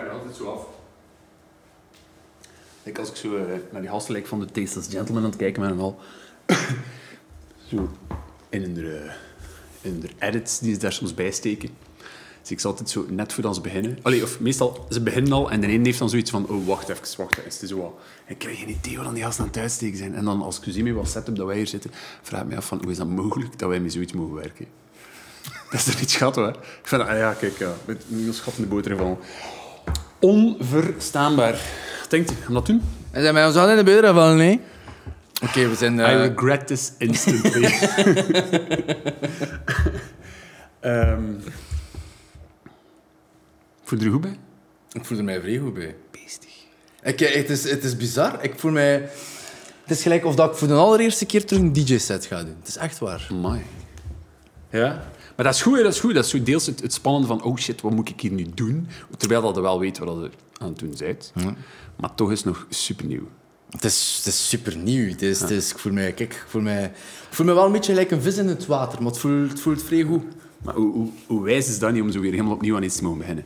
me altijd zo af. Kijk, als ik zo eh, naar die gasten lijk van de Tasteless Gentleman aan het kijken ben en al. zo in de, in de edits die ze daar soms bij steken. Dus ik zal altijd zo net voordat ze beginnen. Allee, of meestal, ze beginnen al en de ene heeft dan zoiets van: oh, wacht even, wacht even. Is het zo wat, ik krijg geen idee wat dan die gasten aan het uitsteken zijn. En dan, als ik zie met wat setup dat wij hier zitten, vraag ik me af van hoe is dat mogelijk dat wij met zoiets mogen werken? Dat is toch niet schat, hoor? Ik vind ah ja, kijk, ja, met een schat in de boter van. Onverstaanbaar. Wat denkt u? Gaan we dat doen? En zijn wij ons al in de beurt van, nee? Oké, we zijn... I eh, regret this instantly. Ehm voel je er goed bij? ik voel er mij vrij goed bij. Beestig. Ik, eh, het, is, het is bizar. Ik voel mij... Het is gelijk of dat ik voor de allereerste keer terug een DJ-set ga doen. Het is echt waar. Mooi. Ja? Maar dat is goed, dat is goed. Dat is zo deels het, het spannende van, oh shit, wat moet ik hier nu doen? Terwijl dat je wel weet wat je aan het doen bent. Maar toch is het nog super nieuw. Het is, het is super nieuw. Het is, het is, ik, voel mij, kijk, ik, voel mij, ik voel me wel een beetje een vis in het water, maar het voelt, het voelt vrij goed. Maar hoe, hoe, hoe wijs is dat niet om zo weer helemaal opnieuw aan iets te mogen beginnen?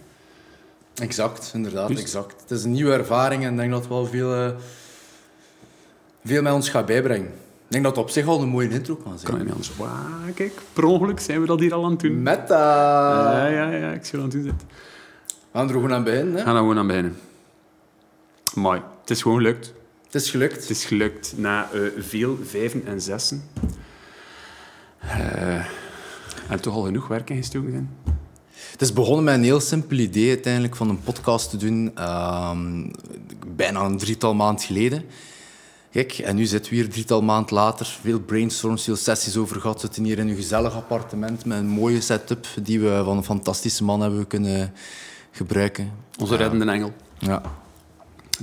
Exact, inderdaad, exact. Het is een nieuwe ervaring en ik denk dat het wel veel, eh, veel met ons gaat bijbrengen. Ik denk dat het op zich al een mooie intro kan zijn. Kan je niet anders? Wauw, kijk, per ongeluk zijn we dat hier al aan het doen. Meta! Ja, ja, ja, ik zie aan het doen zit. We gaan er gewoon aan beginnen. Hè? Gaan we gewoon aan beginnen. Mooi. Het is gewoon gelukt. Het is gelukt. Het is gelukt na eh, veel vijven en zessen. Eh, en toch al genoeg werk ingestoken zijn. Het is begonnen met een heel simpel idee uiteindelijk van een podcast te doen. ehm, bijna een drietal maand geleden. Kijk, en nu zitten we hier drietal maand later. Veel brainstorms, veel sessies over gehad. Zitten hier in een gezellig appartement met een mooie setup die we van een fantastische man hebben kunnen gebruiken. Onze reddende engel. Ja,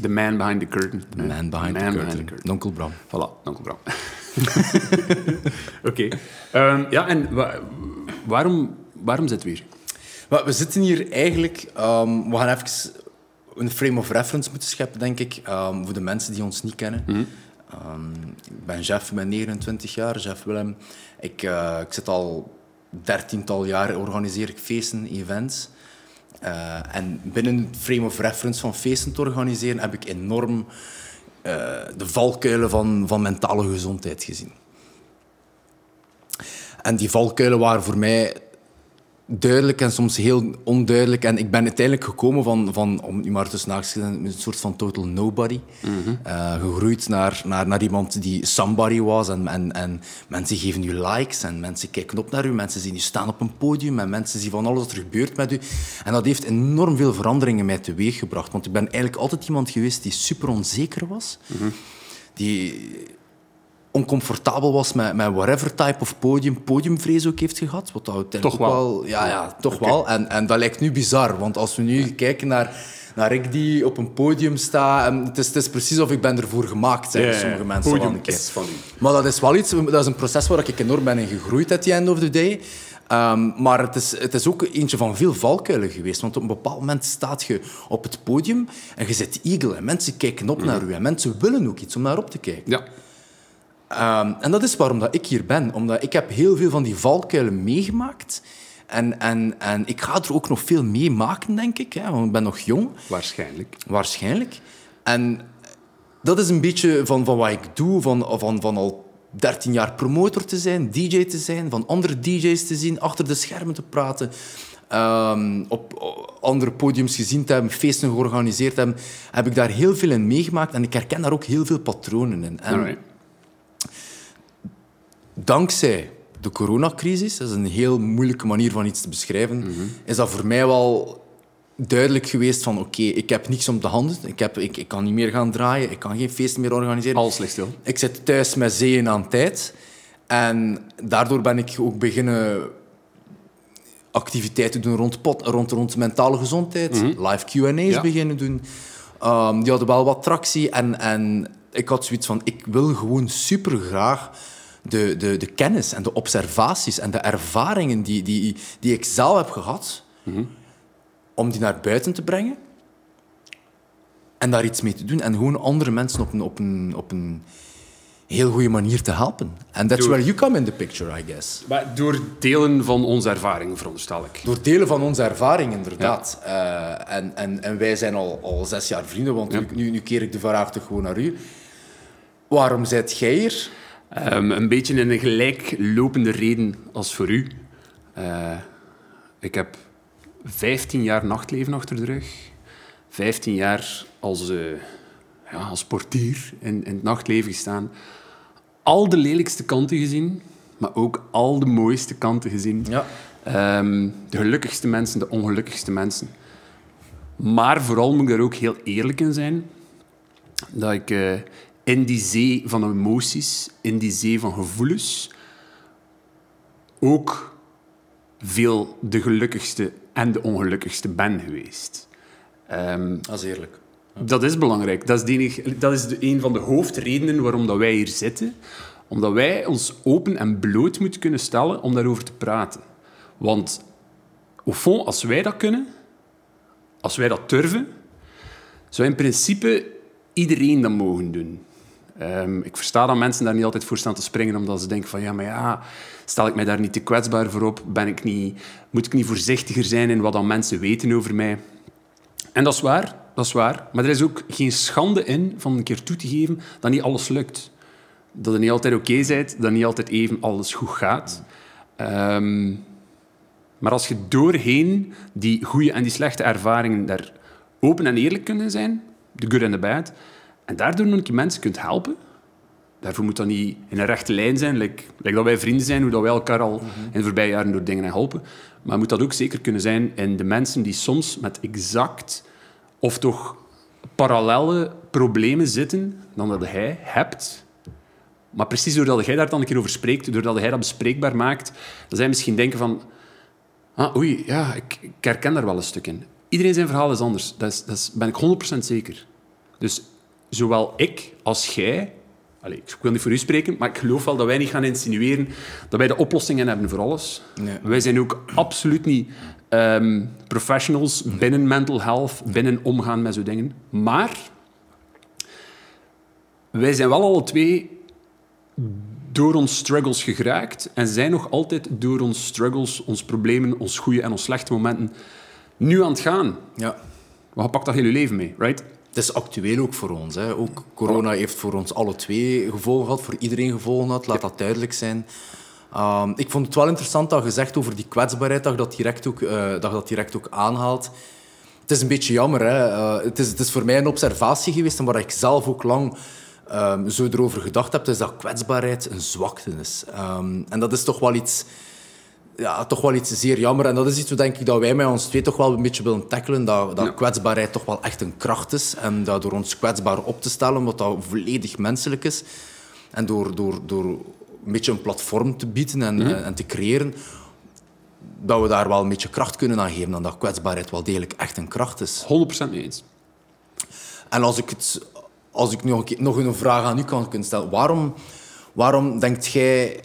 The man behind the curtain. the man behind, Man the, curtain. Donkel Bram. Voilà, dank u Bram. Oké. Ehm, ja, en wa- waarom, waarom zitten we hier? We zitten hier eigenlijk... ehm, we gaan even een frame of reference moeten scheppen, denk ik, ehm, voor de mensen die ons niet kennen. Ehm, ik ben Jeff, ik ben 29 jaar, Jeff Willem. Ik, eh, ik zit al dertiental jaar, organiseer ik feesten, events. Eh, en binnen het frame of reference van feesten te organiseren, heb ik enorm eh, de valkuilen van, van mentale gezondheid gezien. En die valkuilen waren voor mij duidelijk en soms heel onduidelijk. En ik ben uiteindelijk gekomen van, van om nu maar tussen te een soort van total nobody. Eh, gegroeid naar, naar, naar iemand die somebody was. En, en, en mensen geven u likes en mensen kijken op naar u. Mensen zien u staan op een podium en mensen zien van alles wat er gebeurt met u. En dat heeft enorm veel veranderingen in mij teweeggebracht. Want ik ben eigenlijk altijd iemand geweest die super onzeker was. Die oncomfortabel was met, met whatever type of podium, podiumvrees ook heeft gehad. Wat dat Toch wel. Ja, ja toch wel. En, en dat lijkt nu bizar, want als we nu kijken naar, naar ik die op een podium sta, en het, is, het is precies of ik ben ervoor gemaakt, zeggen sommige mensen Podium wel een keer. is van u. Maar dat is wel iets, dat is een proces waar ik enorm ben in gegroeid at the end of the day. Ehm, maar het is, het is ook eentje van veel valkuilen geweest. Want op een bepaald moment staat je op het podium en je zit eagle en mensen kijken op naar u en mensen willen ook iets om naar op te kijken. Ja. Ehm, en dat is waarom dat ik hier ben. Omdat ik heb heel veel van die valkuilen meegemaakt. En, en, en ik ga er ook nog veel meemaken, denk ik. Hè, want ik ben nog jong, Waarschijnlijk. waarschijnlijk. En dat is een beetje van, van wat ik doe, van, van, van al 13 jaar promotor te zijn, DJ te zijn, van andere DJ's te zien, achter de schermen te praten, ehm, op, op andere podiums gezien te hebben, feesten georganiseerd te hebben, heb ik daar heel veel in meegemaakt en ik herken daar ook heel veel patronen in. En. Dankzij de coronacrisis, dat is een heel moeilijke manier van iets te beschrijven, Mhm. is dat voor mij wel duidelijk geweest van oké, ik heb niks om te handen, ik, heb, ik, ik kan niet meer gaan draaien, ik kan geen feesten meer organiseren. Alles ligt stil. Ik zit thuis met zeeën aan tijd. En daardoor ben ik ook beginnen activiteiten doen rond, pot, rond, rond mentale gezondheid. Live Q&A's Ja. beginnen doen. Ehm, die hadden wel wat tractie. En, en ik had zoiets van, ik wil gewoon super graag de, de, de kennis en de observaties en de ervaringen die, die, die ik zelf heb gehad, om die naar buiten te brengen. En daar iets mee te doen. En gewoon andere mensen op een, op een, op een heel goede manier te helpen. And that's Door- where you come in the picture, I guess. Maar door delen van onze ervaringen, veronderstel ik. Door delen van onze ervaring, inderdaad. Eh, en, en, en wij zijn al, al zes jaar vrienden, want nu, nu, nu keer ik de vraag toch gewoon naar u. Waarom zijt jij hier? Ehm, een beetje in een gelijklopende reden als voor u. Eh, ik heb 15 jaar nachtleven achter de rug. 15 jaar als, eh, ja, als portier in, in het nachtleven gestaan. Al de lelijkste kanten gezien, maar ook al de mooiste kanten gezien. Ja. Ehm, de gelukkigste mensen, de ongelukkigste mensen. Maar vooral moet ik daar ook heel eerlijk in zijn. Dat ik eh, in die zee van emoties, in die zee van gevoelens, ook veel de gelukkigste en de ongelukkigste ben geweest. Ehm, Dat is eerlijk. dat is belangrijk. Dat is, de enige- dat is de, een van de hoofdredenen waarom dat wij hier zitten. Omdat wij ons open en bloot moeten kunnen stellen om daarover te praten. Want au fond, als wij dat kunnen, als wij dat durven, zou in principe iedereen dat mogen doen. Ehm, ik versta dat mensen daar niet altijd voor staan te springen, omdat ze denken van ja, maar ja, stel ik mij daar niet te kwetsbaar voor op? Ben ik niet, moet ik niet voorzichtiger zijn in wat dan mensen weten over mij? En dat is waar, dat is waar. Maar er is ook geen schande in van een keer toe te geven dat niet alles lukt. Dat je niet altijd oké bent, dat niet altijd even alles goed gaat. Ehm, maar als je doorheen die goede en die slechte ervaringen daar open en eerlijk kunnen zijn, de good en de bad, en daardoor nog keer mensen kunt helpen, daarvoor moet dat niet in een rechte lijn zijn, like, like dat wij vrienden zijn, hoe dat wij elkaar al in de voorbije jaren door dingen helpen. Maar moet dat ook zeker kunnen zijn in de mensen die soms met exact of toch parallele problemen zitten dan dat jij hebt. Maar precies doordat jij daar dan een keer over spreekt, doordat jij dat bespreekbaar maakt, dan zij misschien denken van... Ah, oei, ja, ik, ik herken daar wel een stuk in. Iedereen zijn verhaal is anders. Dat, is, dat is, ben ik 100% zeker. Dus zowel ik als jij... Ik wil niet voor u spreken, maar ik geloof wel dat wij niet gaan insinueren dat wij de oplossingen hebben voor alles. Nee. Wij zijn ook absoluut niet ehm, professionals binnen mental health, binnen omgaan met zo'n dingen. Maar wij zijn wel alle twee door ons struggles geraakt en zijn nog altijd door ons struggles, ons problemen, ons goede en ons slechte momenten nu aan het gaan. Ja. Je pakt dat heel je leven mee, right? Het is actueel ook voor ons. Hè. Ook corona heeft voor ons alle twee gevolgen gehad, voor iedereen gevolgen gehad, laat dat duidelijk zijn. Ehm, ik vond het wel interessant dat je zegt over die kwetsbaarheid, dat je dat direct ook, eh, dat je dat direct ook aanhaalt. Het is een beetje jammer. Hè. Eh, het, is, het is voor mij een observatie geweest en waar ik zelf ook lang ehm, zo erover gedacht heb, is dat kwetsbaarheid een zwakte is. Ehm, en dat is toch wel iets ja, toch wel iets zeer jammer. En dat is iets, wat denk ik, dat wij met ons twee toch wel een beetje willen tackelen. Dat, dat Ja. kwetsbaarheid toch wel echt een kracht is. En dat door ons kwetsbaar op te stellen, wat dat volledig menselijk is. En door, door, door een beetje een platform te bieden en, en, en te creëren, dat we daar wel een beetje kracht kunnen aan geven. En dat kwetsbaarheid wel degelijk echt een kracht is. 100% mee eens. En als ik, het, als ik nog, een nog een vraag aan u kan kunnen stellen. Waarom, waarom denkt jij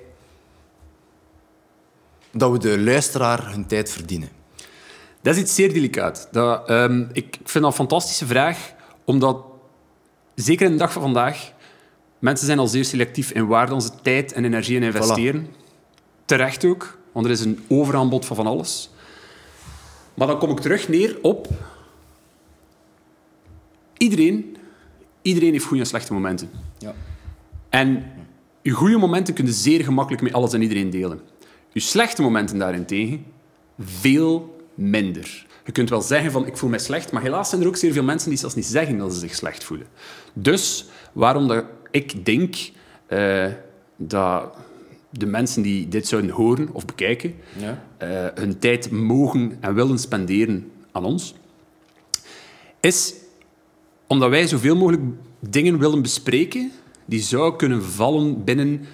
dat we de luisteraar hun tijd verdienen? Dat is iets zeer delicaat. Dat, ehm, ik vind dat een fantastische vraag, omdat zeker in de dag van vandaag mensen zijn al zeer selectief in waar dan ze tijd en energie in investeren. Terecht ook, want er is een overaanbod van van alles. Maar dan kom ik terug neer op... Iedereen, iedereen heeft goede en slechte momenten. Ja. En je goede momenten kun je zeer gemakkelijk met alles en iedereen delen. Je slechte momenten daarentegen, veel minder. Je kunt wel zeggen van ik voel mij slecht, maar helaas zijn er ook zeer veel mensen die zelfs niet zeggen dat ze zich slecht voelen. Dus waarom dat ik denk eh, dat de mensen die dit zouden horen of bekijken, Ja. eh, hun tijd mogen en willen spenderen aan ons, is omdat wij zoveel mogelijk dingen willen bespreken die zouden kunnen vallen binnen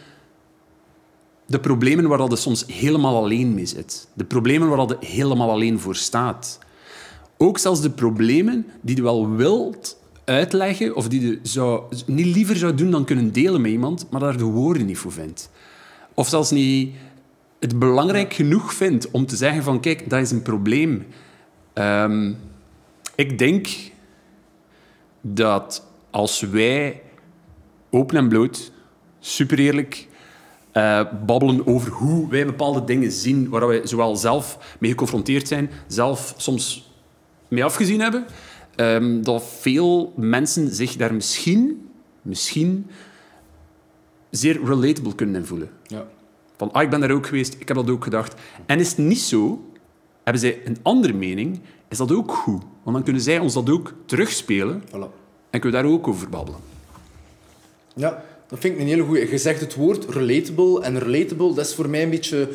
de problemen waar je soms helemaal alleen mee zit. De problemen waar je helemaal alleen voor staat. Ook zelfs de problemen die je wel wilt uitleggen of die je zou, niet liever zou doen dan kunnen delen met iemand, maar daar de woorden niet voor vindt. Of zelfs niet het belangrijk genoeg vindt om te zeggen van kijk, dat is een probleem. Ehm, ik denk dat als wij open en bloot, super eerlijk eh, babbelen over hoe wij bepaalde dingen zien, waar wij zowel zelf mee geconfronteerd zijn, zelf soms mee afgezien hebben, ehm, dat veel mensen zich daar misschien, misschien zeer relatable kunnen in voelen. Ja. Van, ah, ik ben daar ook geweest, ik heb dat ook gedacht. En is het niet zo, hebben zij een andere mening, is dat ook goed. Want dan kunnen zij ons dat ook terugspelen Voilà. en kunnen we daar ook over babbelen. Ja, dat vind ik een hele goeie. Je zegt het woord relatable. En relatable, dat is voor mij een beetje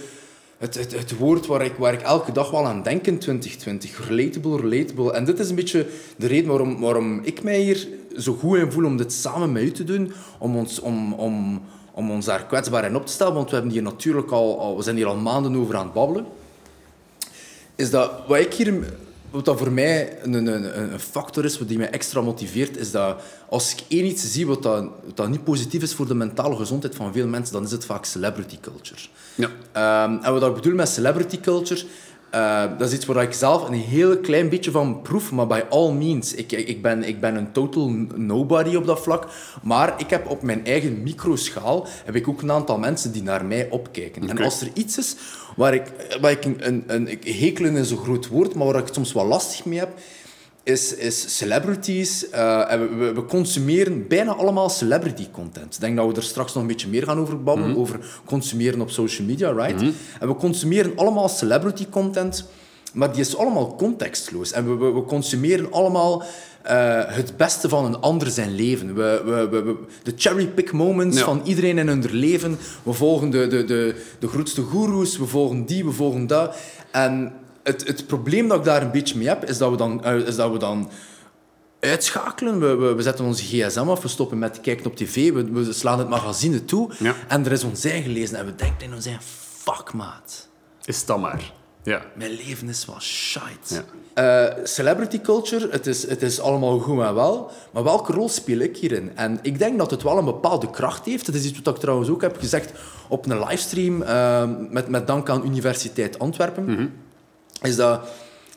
het, het, het woord waar ik, waar ik elke dag wel aan denk in 2020. Relatable, relatable. En dit is een beetje de reden waarom, waarom ik mij hier zo goed in voel om dit samen met u te doen. Om ons, om, om, om ons daar kwetsbaar in op te stellen. Want we, hebben hier natuurlijk al, al, we zijn hier al maanden over aan het babbelen. Is dat wat ik hier wat dat voor mij een, een, een factor is, wat die mij extra motiveert, is dat als ik één iets zie wat, dat, wat dat niet positief is voor de mentale gezondheid van veel mensen, dan is het vaak celebrity culture. Ja. Ehm, en wat ik bedoel met celebrity culture, eh, dat is iets waar ik zelf een heel klein beetje van proef, maar by all means. Ik, ik, ben, ik ben een total nobody op dat vlak, maar ik heb op mijn eigen microschaal heb ik ook een aantal mensen die naar mij opkijken. En als er iets is waar ik, waar ik een, een, een hekelen is een groot woord, maar waar ik soms wel lastig mee heb, is, is celebrities. eh, en we, we, consumeren bijna allemaal celebrity content. Ik denk dat we er straks nog een beetje meer gaan over babbelen, over consumeren op social media, right? En we consumeren allemaal celebrity content, maar die is allemaal contextloos. En we, we, we consumeren allemaal eh, het beste van een ander zijn leven. We, we, we, we- de cherry-pick moments Ja. van iedereen in hun leven. We volgen de, de, de, de grootste goeroes, we volgen die, we volgen dat. En het, het probleem dat ik daar een beetje mee heb, is dat we dan, eh, is dat we dan uitschakelen. We, we, we zetten onze gsm af, we stoppen met kijken op tv, we, we slaan het magazine toe. Ja. En er is ons eigen gelezen en we denken in ons eigen, fuck maat. Is dat maar. Ja. Mijn leven is wel shite. Ja. Eh, celebrity culture, het is, het is allemaal goed en wel, maar welke rol speel ik hierin? En ik denk dat het wel een bepaalde kracht heeft. Het is iets wat ik trouwens ook heb gezegd op een livestream eh, met, met dank aan Universiteit Antwerpen. Is dat,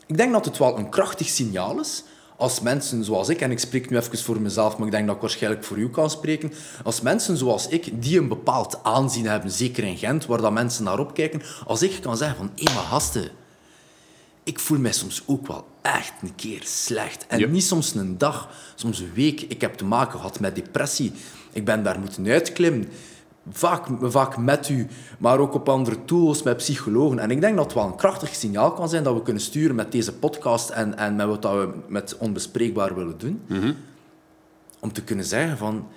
ik denk dat het wel een krachtig signaal is als mensen zoals ik, en ik spreek nu even voor mezelf, maar ik denk dat ik waarschijnlijk voor u kan spreken, als mensen zoals ik, die een bepaald aanzien hebben, zeker in Gent, waar dat mensen naar opkijken, als ik kan zeggen van, hé, maar gasten, ik voel mij soms ook wel echt een keer slecht. En Ja. niet soms een dag, soms een week. Ik heb te maken gehad met depressie. Ik ben daar moeten uitklimmen. Vaak, vaak met u, maar ook op andere tools, met psychologen. En ik denk dat het wel een krachtig signaal kan zijn dat we kunnen sturen met deze podcast en, en met wat dat we met Onbespreekbaar willen doen. Om te kunnen zeggen van...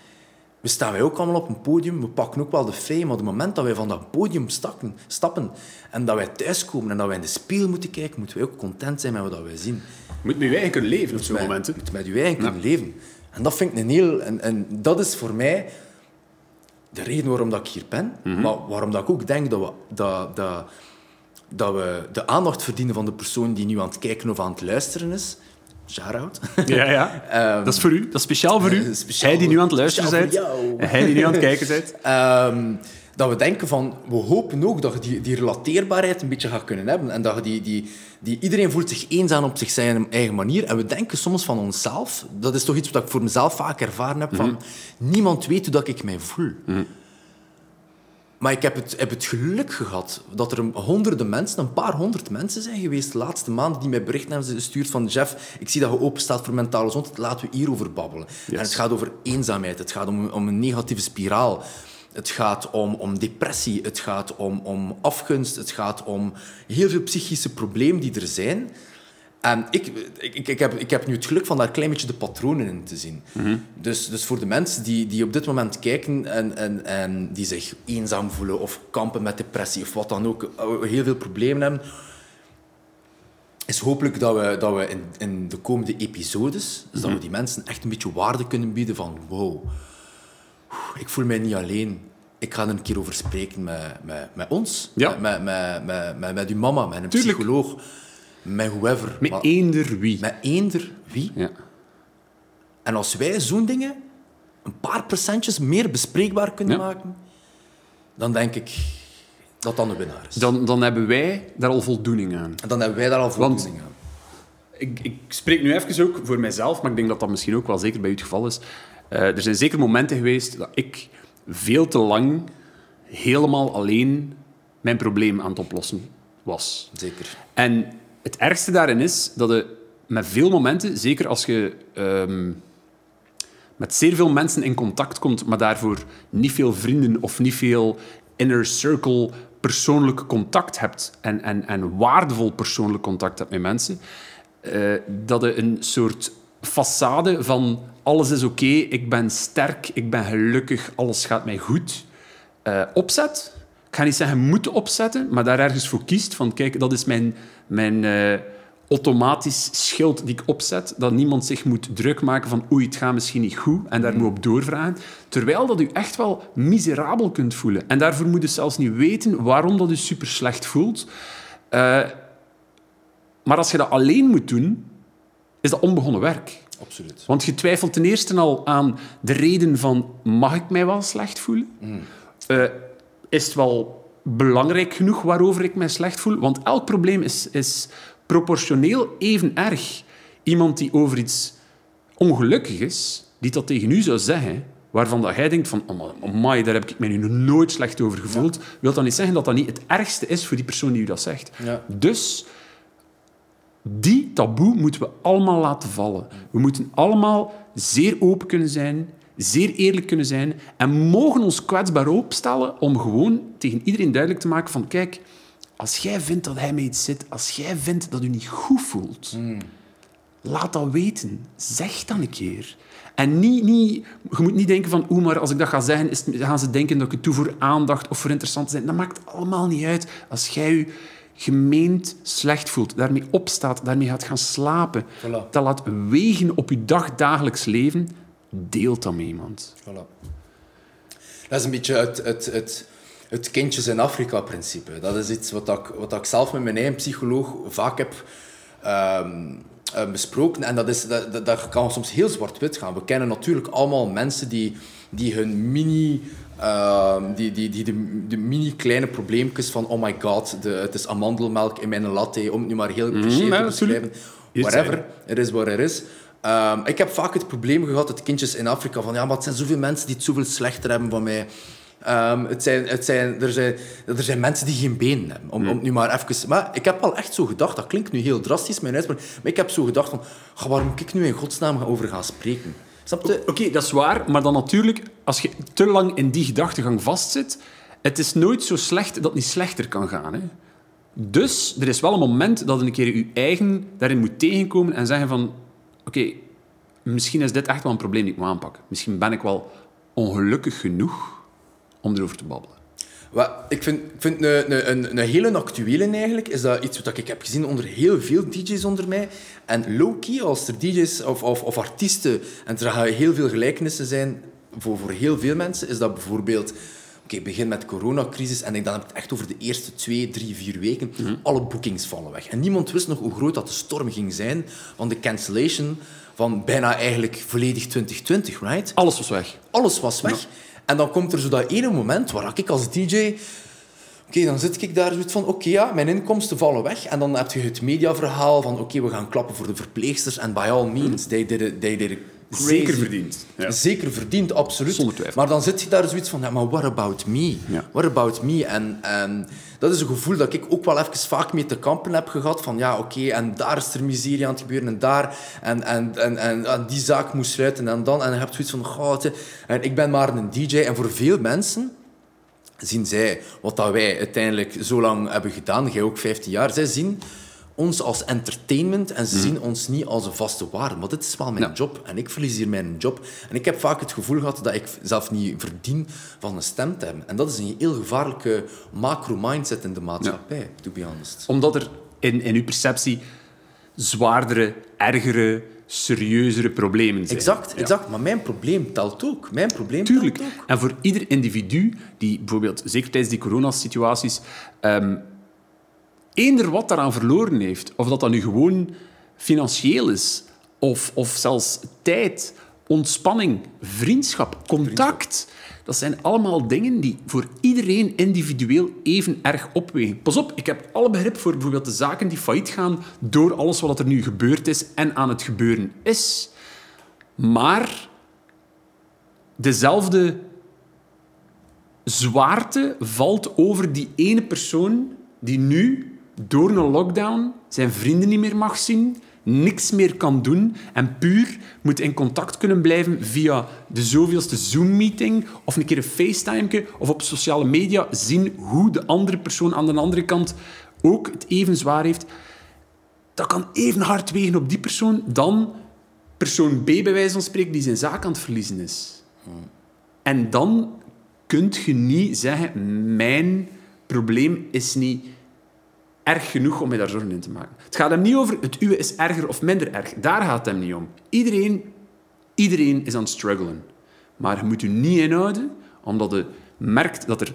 We staan wij ook allemaal op een podium, we pakken ook wel de fame, maar op het moment dat wij van dat podium stappen, stappen en dat wij thuiskomen en dat wij in de spiegel moeten kijken, moeten wij ook content zijn met wat wij zien. Je moet met je eigen kunnen leven op zo'n momenten. moet met je eigen kunnen leven. En dat vind ik een heel... En, en dat is voor mij de reden waarom dat ik hier ben, maar waarom dat ik ook denk dat we, dat, dat, dat we de aandacht verdienen van de persoon die nu aan het kijken of aan het luisteren is. Shout-out. Ja, ja. Ehm, dat is voor u. Dat is speciaal voor u. eh, speciaal hij die nu aan het luisteren bent. En hij die nu aan het kijken bent. Ehm, dat we denken van, we hopen ook dat je die, die relateerbaarheid een beetje gaat kunnen hebben. En dat je die, die, die, iedereen voelt zich eenzaam op zich zijn eigen manier. En we denken soms van onszelf, dat is toch iets wat ik voor mezelf vaak ervaren heb, van niemand weet hoe dat ik mij voel. Maar ik heb het, heb het geluk gehad dat er honderden mensen, een paar honderd mensen zijn geweest de laatste maanden die mij berichten hebben gestuurd van Jeff, ik zie dat je open staat voor mentale gezondheid, laten we hierover babbelen. En het gaat over eenzaamheid, het gaat om, om een negatieve spiraal. Het gaat om, om depressie, het gaat om, om afgunst, het gaat om heel veel psychische problemen die er zijn. En ik, ik, ik, heb, ik heb nu het geluk van daar een klein beetje de patronen in te zien. dus, dus voor de mensen die, die op dit moment kijken en, en, en die zich eenzaam voelen of kampen met depressie of wat dan ook, eh, heel veel problemen hebben, is hopelijk dat we, dat we in, in de komende episodes, dus dat we die mensen echt een beetje waarde kunnen bieden van wow, ik voel mij niet alleen. Ik ga er een keer over spreken met, met, met ons, Ja. met, met, met, met, met uw mama, met een Tuurlijk. psycholoog, met whoever. Met Maar- eender wie. met eender wie. Ja. En als wij zo'n dingen een paar procentjes meer bespreekbaar kunnen Ja. maken, dan denk ik dat dat een winnaar is. Dan, dan hebben wij daar al voldoening aan. En dan hebben wij daar al Want- voldoening aan. Ik, ik spreek nu even ook voor mijzelf, maar ik denk dat dat misschien ook wel zeker bij u het geval is. Eh, er zijn zeker momenten geweest dat ik veel te lang helemaal alleen mijn probleem aan het oplossen was. Zeker. En het ergste daarin is dat je met veel momenten, zeker als je ehm, met zeer veel mensen in contact komt, maar daarvoor niet veel vrienden of niet veel inner circle persoonlijk contact hebt en, en, en waardevol persoonlijk contact hebt met mensen, eh, dat je een soort façade van alles is oké, ik ben sterk, ik ben gelukkig, alles gaat mij goed, eh, opzet. Ik ga niet zeggen moeten opzetten, maar daar ergens voor kiest van kijk, dat is mijn, mijn eh, automatisch schild die ik opzet, dat niemand zich moet druk maken van oei, het gaat misschien niet goed en daar moet op doorvragen. Terwijl dat u echt wel miserabel kunt voelen. En daarvoor moet je zelfs niet weten waarom dat u super slecht voelt. Eh, maar als je dat alleen moet doen, is dat onbegonnen werk. Absoluut. Want je twijfelt ten eerste al aan de reden van mag ik mij wel slecht voelen? Eh, is het wel belangrijk genoeg waarover ik mij slecht voel? Want elk probleem is, is proportioneel even erg. Iemand die over iets ongelukkig is, die dat tegen u zou zeggen, waarvan dat jij denkt van, oh, amai, daar heb ik mij nu nog nooit slecht over gevoeld, wil dat niet zeggen dat dat niet het ergste is voor die persoon die u dat zegt. Ja. Dus die taboe moeten we allemaal laten vallen. We moeten allemaal zeer open kunnen zijn, zeer eerlijk kunnen zijn en mogen ons kwetsbaar opstellen om gewoon tegen iedereen duidelijk te maken van kijk, als jij vindt dat hij met iets zit, als jij vindt dat u niet goed voelt, laat dat weten. Zeg dan een keer. En niet, niet, je moet niet denken van, oeh, maar als ik dat ga zeggen, is gaan ze denken dat ik het doe voor aandacht of voor interessant te zijn. Dat maakt allemaal niet uit. Als jij je gemeend slecht voelt, daarmee opstaat, daarmee gaat gaan slapen, Voilà. dat laat wegen op je dagdagelijks leven, deelt dat met iemand. Voilà. Dat is een beetje het, het, het, het kindjes in Afrika-principe. Dat is iets wat ik, wat ik zelf met mijn eigen psycholoog vaak heb ehm, eh, besproken. En dat, is, dat, dat, dat kan soms heel zwart-wit gaan. We kennen natuurlijk allemaal mensen die, die hun mini... ehm, die, die, die de, de mini-kleine probleempjes van oh my god, de, het is amandelmelk in mijn latte, om het nu maar heel cliché ja, te beschrijven. Whatever, het is wat er is. Ehm, ik heb vaak het probleem gehad, het kindjes in Afrika, van ja, maar het zijn zoveel mensen die het zoveel slechter hebben van mij. Ehm, het zijn, het zijn, er, zijn, er zijn mensen die geen benen hebben. Om, om het nu maar even... Maar ik heb wel echt zo gedacht, dat klinkt nu heel drastisch, mijn uitspraak, maar ik heb zo gedacht van, "Ga, waar moet ik nu in godsnaam over gaan spreken? Oké, dat is waar, maar dan natuurlijk, als je te lang in die gedachtegang vastzit, het is nooit zo slecht dat het niet slechter kan gaan. Hè? Dus er is wel een moment dat je een keer je eigen daarin moet tegenkomen en zeggen van, oké, misschien is dit echt wel een probleem die ik moet aanpakken. Misschien ben ik wel ongelukkig genoeg om erover te babbelen. Wat, ik vind, ik vind een, een, een, hele actuele eigenlijk, is dat iets wat ik heb gezien onder heel veel DJ's onder mij. En low-key, als er DJ's of, of, of artiesten, en er gaan heel veel gelijkenissen zijn voor, voor heel veel mensen, is dat bijvoorbeeld... Oké, begin met de coronacrisis en ik dan heb het echt over de eerste twee, drie, vier weken. Alle boekings vallen weg. En niemand wist nog hoe groot dat de storm ging zijn van de cancellation van bijna eigenlijk volledig 2020, right? Alles was weg. Alles was weg. En dan komt er zo dat ene moment waar ik als DJ... Oké, dan zit ik daar zoiets van... Oké, ja, mijn inkomsten vallen weg. En dan heb je het mediaverhaal van... Oké, we gaan klappen voor de verpleegsters. En by all means, they did it, they Zeker verdiend. Ja. Zeker verdiend, absoluut. Zonder twijfel. Maar dan zit je daar zoiets van... Ja, maar what about me? Ja. What about me? En, en dat is een gevoel dat ik ook wel even vaak mee te kampen heb gehad. Van ja, oké, en daar is er miserie aan het gebeuren. En daar. En, en, en, en, en die zaak moest sluiten. En dan. En je hebt zoiets van... Goh, en ik ben maar een DJ. En voor veel mensen zien zij wat dat wij uiteindelijk zo lang hebben gedaan, jij ook 15 jaar, zij zien ons als entertainment en ze zien ons niet als een vaste waarde. Want dit is wel mijn Ja. job en ik verlies hier mijn job. En ik heb vaak het gevoel gehad dat ik zelf niet verdien van een stem te hebben. En dat is een heel gevaarlijke macro-mindset in de maatschappij, to be honest. Omdat er in, in uw perceptie zwaardere, ergere, serieuzere problemen zijn. Exact, Ja. exact. Maar mijn probleem telt ook. Mijn probleem Tuurlijk. telt ook. En voor ieder individu die bijvoorbeeld, zeker tijdens die coronasituaties, ehm eender wat daaraan verloren heeft, of dat dan nu gewoon financieel is, of, of zelfs tijd, ontspanning, vriendschap, contact. Dat zijn allemaal dingen die voor iedereen individueel even erg opwegen. Pas op, ik heb alle begrip voor bijvoorbeeld de zaken die failliet gaan door alles wat er nu gebeurd is en aan het gebeuren is. Maar dezelfde zwaarte valt over die ene persoon die nu door een lockdown zijn vrienden niet meer mag zien, niks meer kan doen en puur moet in contact kunnen blijven via de zoveelste Zoom-meeting of een keer een FaceTime of op sociale media zien hoe de andere persoon aan de andere kant ook het even zwaar heeft. Dat kan even hard wegen op die persoon dan persoon B, bij wijze van spreken, die zijn zaak aan het verliezen is. En dan kun je niet zeggen, mijn probleem is niet erg genoeg om je daar zorgen in te maken. Het gaat hem niet over het uwe is erger of minder erg. Daar gaat het hem niet om. Iedereen, iedereen is aan het struggelen. Maar je moet je niet inhouden, omdat je merkt dat er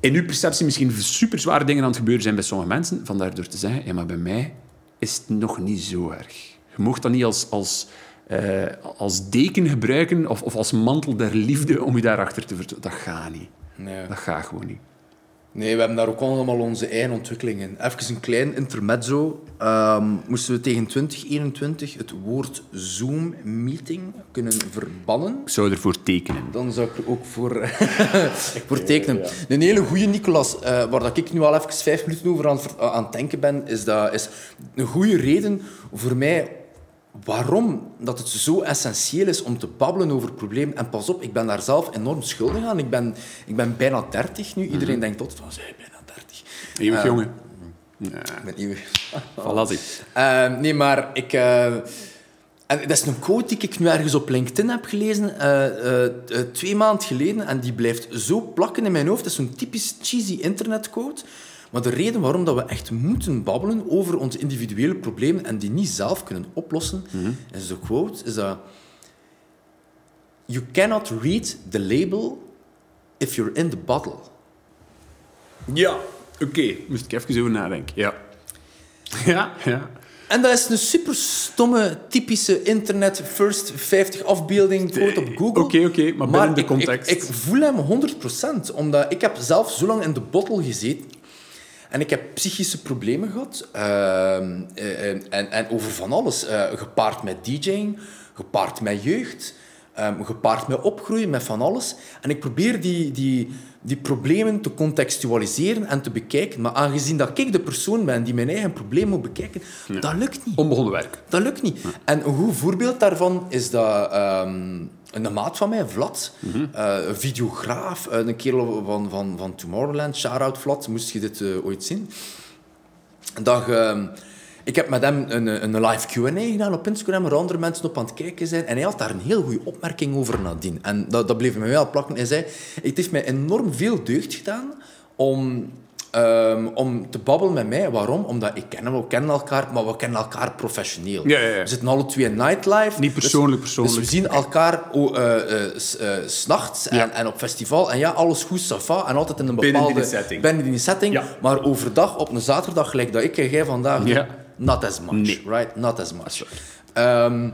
in uw perceptie misschien super zware dingen aan het gebeuren zijn bij sommige mensen. Vandaar door te zeggen, ja, maar bij mij is het nog niet zo erg. Je mocht dat niet als, als, eh, als deken gebruiken of, of als mantel der liefde om je daarachter te vertellen. Dat gaat niet. Nee. Dat gaat gewoon niet. Nee, we hebben daar ook allemaal onze eigen ontwikkelingen. Even een klein intermezzo. Ehm, moesten we tegen 2021 het woord Zoom-meeting kunnen verbannen? Ik zou ervoor tekenen. Dan zou ik er ook voor, voor tekenen. Een hele goede Nicolas, eh, waar dat ik nu al even vijf minuten over aan, ver- aan het denken ben, is, dat, is een goede reden voor mij waarom dat het zo essentieel is om te babbelen over problemen. En pas op, ik ben daar zelf enorm schuldig aan. Ik ben, ik ben bijna 30 nu. Iedereen denkt tot van, zij bijna 30. Eeuwig jongen. Ik ben eeuwig. Voilà. Eh, nee, maar ik... eh, en dat is een quote die ik nu ergens op LinkedIn heb gelezen, eh, eh, eh, twee maanden geleden, en die blijft zo plakken in mijn hoofd. Dat is zo'n typisch cheesy internetquote. Maar de reden waarom dat we echt moeten babbelen over onze individuele problemen en die niet zelf kunnen oplossen, is de quote, is dat... You cannot read the label if you're in the bottle. Ja, oké. Moest ik even over nadenken. Ja. Ja, ja. En dat is een super stomme, typische internet first 50 afbeelding quote op Google. Oké, oké, maar binnen de ik- context. Ik, ik voel hem 100%, omdat ik heb zelf zo lang in de bottle gezeten. En ik heb psychische problemen gehad. ehm, eh, en, en, en over van alles. eh, gepaard met DJing, gepaard met jeugd, ehm, gepaard met opgroeien, met van alles. En ik probeer die, die, die problemen te contextualiseren en te bekijken. Maar aangezien dat ik de persoon ben die mijn eigen probleem moet bekijken, dat lukt niet. Onbegonnen werk. Dat lukt niet. En een goed voorbeeld daarvan is dat ehm, een maat van mij, Vlad, een videograaf, eh, een kerel van, van, van Tomorrowland, shout-out Vlad, moest je dit eh, ooit zien. Dat, ehm, ik heb met hem een, een een live Q&A gedaan op Instagram, waar andere mensen op aan het kijken zijn. En hij had daar een heel goede opmerking over nadien. En dat, dat bleef mij wel plakken. Hij zei, het heeft mij enorm veel deugd gedaan om, ehm, om te babbelen met mij. Waarom? Omdat ik ken hem, we kennen elkaar, maar we kennen elkaar professioneel. Ja, ja, ja. We zitten alle twee in nightlife. Niet persoonlijk, dus, persoonlijk. Dus we zien elkaar oh, eh, eh, s- eh, s'nachts en, Ja. en op festival. En ja, alles goed, ça va, En altijd in een Binnen die bepaalde... setting. Binnen die setting. Maar overdag, op een zaterdag, gelijk dat ik en jij vandaag doen, not as much. Nee. Right? Not as much. Ehm,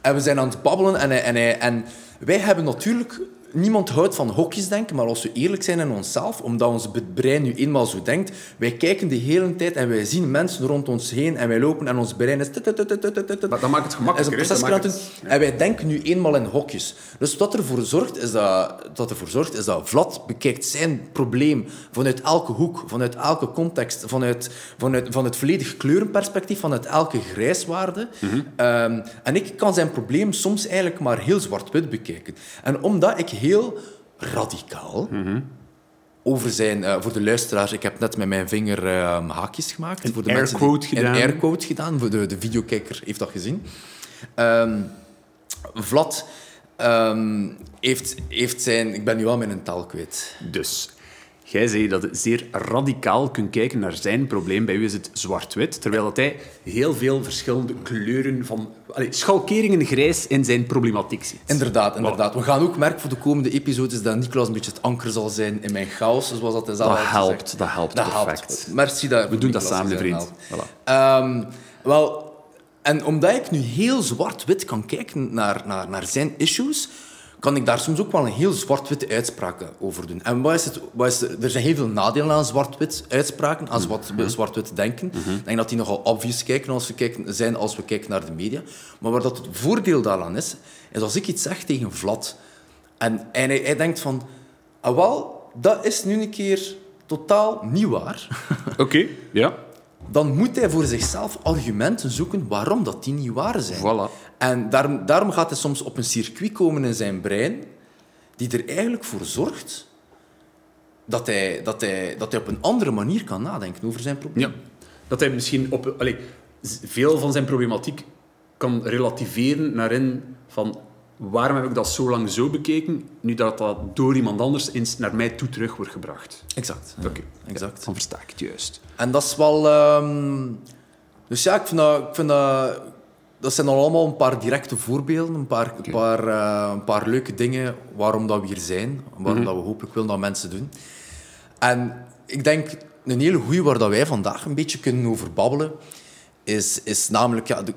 en we zijn aan het babbelen en, en, en wij hebben natuurlijk... Niemand houdt van hokjes denken, maar als we eerlijk zijn in onszelf, omdat ons brein nu eenmaal zo denkt, wij kijken de hele tijd en wij zien mensen rond ons heen en wij lopen en ons brein is... Dat, dat maakt het is gemakkelijker. een proces. En wij denken nu eenmaal in hokjes. Dus wat ervoor zorgt, is dat, dat ervoor zorgt, is dat Vlad bekijkt zijn probleem vanuit elke hoek, vanuit elke context, vanuit, vanuit, van het volledig kleurenperspectief, vanuit elke grijswaarde. Ehm, en ik kan zijn probleem soms eigenlijk maar heel zwart-wit bekijken. En omdat ik heel radicaal over zijn... eh, voor de luisteraars, ik heb net met mijn vinger eh, haakjes gemaakt. voor de mensen die- gedaan. Een airquote gedaan. Voor de, de videokijker heeft dat gezien. Ehm, Vlad ehm, heeft, heeft zijn... Ik ben nu al mijn taal kwijt. Dus, jij zei dat je zeer radicaal kunt kijken naar zijn probleem. Bij u is het zwart-wit, terwijl dat hij heel veel verschillende kleuren van... Allee, schalkeringen grijs in zijn problematiek ziet. Inderdaad, inderdaad. We gaan ook merken voor de komende episodes dat Nicolas een beetje het anker zal zijn in mijn chaos, zoals dat hij zelf Dat helpt, dat helpt Dat perfect. helpt. Merci We doen dat samen, vriend. Voilà. Ehm, wel, en omdat ik nu heel zwart-wit kan kijken naar, naar, naar zijn issues, kan ik daar soms ook wel een heel zwart-witte uitspraken over doen. En wat is het, wat is er zijn heel veel nadelen aan zwart-wit uitspraken, aan zwart, zwart-wit denken. Ik denk dat die nogal obvious kijken als we kijken, zijn als we kijken naar de media. Maar waar dat het voordeel daaraan is, is als ik iets zeg tegen Vlad, en, en hij, hij denkt van, ah wel, dat is nu een keer totaal niet waar, Oké, ja. dan moet hij voor zichzelf argumenten zoeken waarom dat die niet waar zijn. Voilà. En daarom, daarom gaat hij soms op een circuit komen in zijn brein die er eigenlijk voor zorgt dat hij, dat hij, dat hij op een andere manier kan nadenken over zijn probleem. Ja. Dat hij misschien op... Allee, z- veel van zijn problematiek kan relativeren naar in van... Waarom heb ik dat zo lang zo bekeken, nu dat dat door iemand anders eens naar mij toe terug wordt gebracht? Exact. Oké, exact. Dan versta ik het juist. En dat is wel... ehm, Dus ja, ik vind dat... Ik vind dat dat zijn al allemaal een paar directe voorbeelden, een paar, een paar, eh, een paar leuke dingen waarom dat we hier zijn, waarom dat we hopelijk willen dat mensen doen. En ik denk, een hele goeie waar dat wij vandaag een beetje kunnen over babbelen, is, is namelijk ja, de,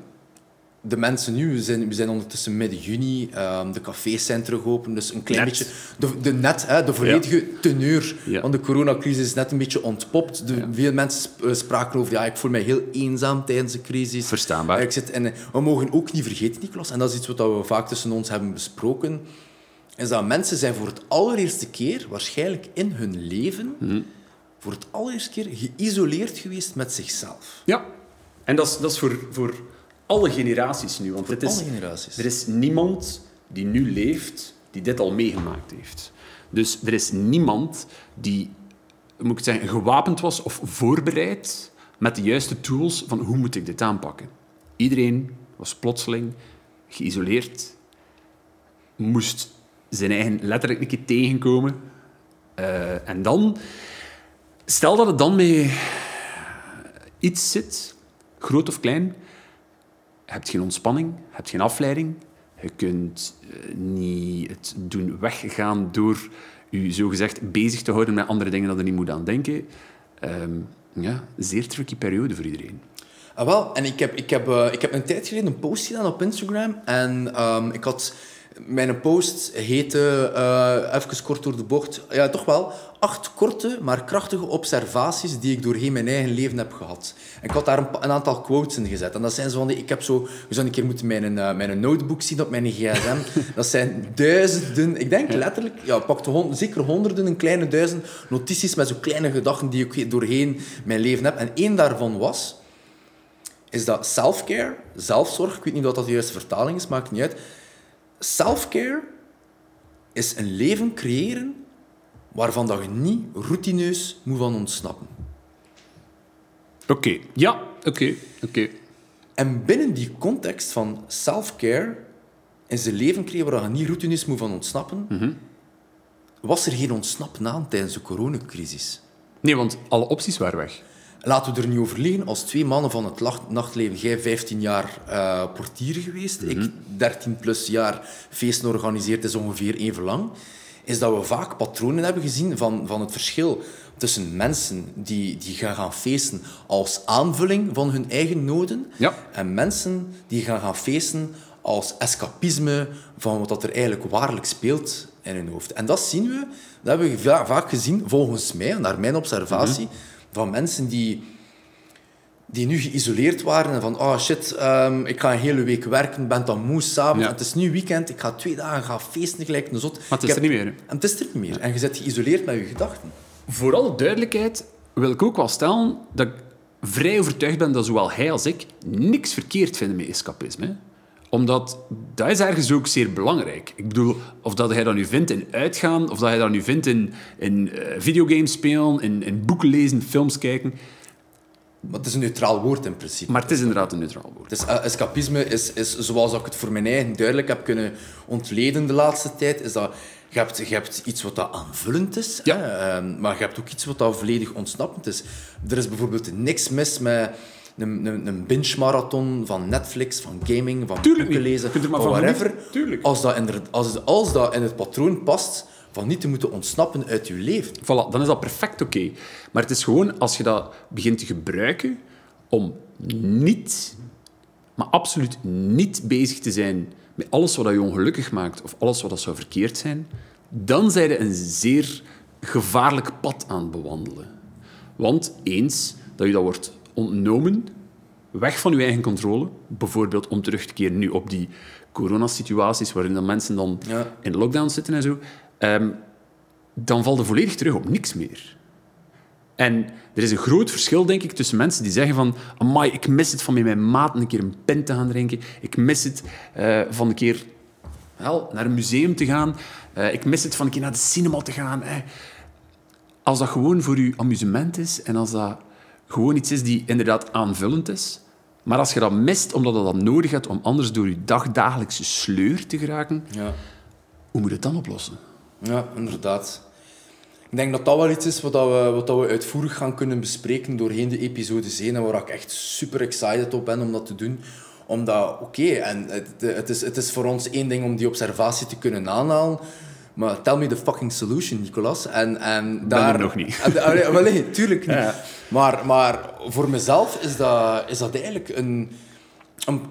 de mensen nu. We zijn, we zijn ondertussen midden juni, ehm, de cafés zijn terug open, dus een klein Net. beetje... De, de net, hè, de volledige teneur Ja. van de coronacrisis is net een beetje ontpopt. De, Veel mensen eh, spraken over, ja, ik voel mij heel eenzaam tijdens de crisis. Verstaanbaar. Ik zit in, we mogen ook niet vergeten, Niklas, en dat is iets wat we vaak tussen ons hebben besproken, is dat mensen zijn voor het allereerste keer, waarschijnlijk in hun leven, Mhm. voor het allereerste keer geïsoleerd geweest met zichzelf. Ja. En dat is, dat is voor, voor alle generaties nu. Want Voor het is, alle generaties. Er is niemand die nu leeft die dit al meegemaakt heeft. Dus er is niemand die, moet ik zeggen, gewapend was of voorbereid met de juiste tools van hoe moet ik dit aanpakken. Iedereen was plotseling geïsoleerd, moest zijn eigen letterlijk een keer tegenkomen. Eh, en dan, stel dat het dan met iets zit, groot of klein, je hebt geen ontspanning, hebt geen afleiding. Je kunt eh, niet het doen weggaan door je zogezegd bezig te houden met andere dingen dat je niet moet aan denken. Ehm, ja, zeer tricky periode voor iedereen. Ah, wel, en ik heb, ik, heb, eh, ik heb een tijd geleden een post gedaan op Instagram. En ehm, ik had... Mijn post heette, eh, even kort door de bocht, ja, toch wel, acht korte, maar krachtige observaties die ik doorheen mijn eigen leven heb gehad. En ik had daar een, een aantal quotes in gezet. En dat zijn zo van die, ik heb zo, zou een keer moeten mijn, eh, mijn notebook zien op mijn gsm. dat zijn duizenden, ik denk letterlijk, ja, pak de hond, zeker honderden, een kleine duizend notities met zo kleine gedachten die ik doorheen mijn leven heb. En één daarvan was, is dat self-care, zelfzorg, ik weet niet of dat de juiste vertaling is, maakt niet uit. Self-care is een leven creëren waarvan dat je niet routineus moet van ontsnappen. Oké, ja, oké, oké. En binnen die context van self-care is een leven creëren waar je niet routineus moet van ontsnappen, was er geen ontsnappen aan tijdens de coronacrisis. Nee, want alle opties waren weg. Laten we er niet over liggen. Als twee mannen van het nachtleven, jij 15 jaar eh, portier geweest, ik 13 plus jaar feesten organiseerd, is ongeveer even lang, is dat we vaak patronen hebben gezien van, van het verschil tussen mensen die, die gaan gaan feesten als aanvulling van hun eigen noden Ja. en mensen die gaan gaan feesten als escapisme van wat dat er eigenlijk waarlijk speelt in hun hoofd. En dat zien we, dat hebben we va- vaak gezien, volgens mij, naar mijn observatie, van mensen die, die nu geïsoleerd waren en van, oh shit, ehm, ik ga een hele week werken, ben dan moe s'avonds, Ja. het is nu weekend, ik ga twee dagen gaan feesten gelijk een zot. het is er niet meer, hè? En het is er niet meer. En je zit geïsoleerd met je gedachten. Voor alle duidelijkheid wil ik ook wel stellen dat ik vrij overtuigd ben dat zowel hij als ik niks verkeerd vinden met escapisme. Omdat dat is ergens ook zeer belangrijk. Ik bedoel, of dat hij dat nu vindt in uitgaan, of dat hij dat nu vindt in, in eh, videogames spelen, in, in boeken lezen, films kijken. Maar het is een neutraal woord in principe. Maar het is inderdaad een neutraal woord. Dus eh, escapisme is, is, zoals ik het voor mijn eigen duidelijk heb kunnen ontleden de laatste tijd, is dat je hebt, je hebt iets wat dat aanvullend is, Ja. hè, ehm, maar je hebt ook iets wat dat volledig ontsnappend is. Er is bijvoorbeeld niks mis met een, een, een binge-marathon van Netflix, van gaming, van boeken lezen, van whatever. Tuurlijk. Als dat, inderdaad- als, als dat in het patroon past van niet te moeten ontsnappen uit je leven. Voilà, dan is dat perfect oké. Maar het is gewoon als je dat begint te gebruiken om niet, maar absoluut niet bezig te zijn met alles wat je ongelukkig maakt of alles wat dat zou verkeerd zijn, dan zijn je een zeer gevaarlijk pad aan het bewandelen. Want eens dat je dat wordt ontnomen, weg van je eigen controle, bijvoorbeeld om terug te keren nu op die coronasituaties waarin dan mensen dan Ja. in lockdown zitten en zo, ehm, dan valt er volledig terug op niks meer. En er is een groot verschil, denk ik, tussen mensen die zeggen van amai, ik mis het van met mijn maat een keer een pint te gaan drinken. Ik mis het uh, van een keer wel, naar een museum te gaan. Uh, ik mis het van een keer naar de cinema te gaan. Eh. Als dat gewoon voor je amusement is en als dat gewoon iets is die inderdaad aanvullend is, maar als je dat mist omdat je dat nodig hebt om anders door je dagdagelijkse sleur te geraken, ja. hoe moet je het dan oplossen? Ja, inderdaad. Ik denk dat dat wel iets is wat, we, wat we uitvoerig gaan kunnen bespreken doorheen de episode heen en waar ik echt super excited op ben om dat te doen. Omdat, oké, en het, het, is, het is voor ons één ding om die observatie te kunnen aanhalen, maar tell me the fucking solution, Nicolas. En, en daar... Ben nog niet. wel, nee, tuurlijk niet. Ja. Maar, maar voor mezelf is dat, is dat eigenlijk een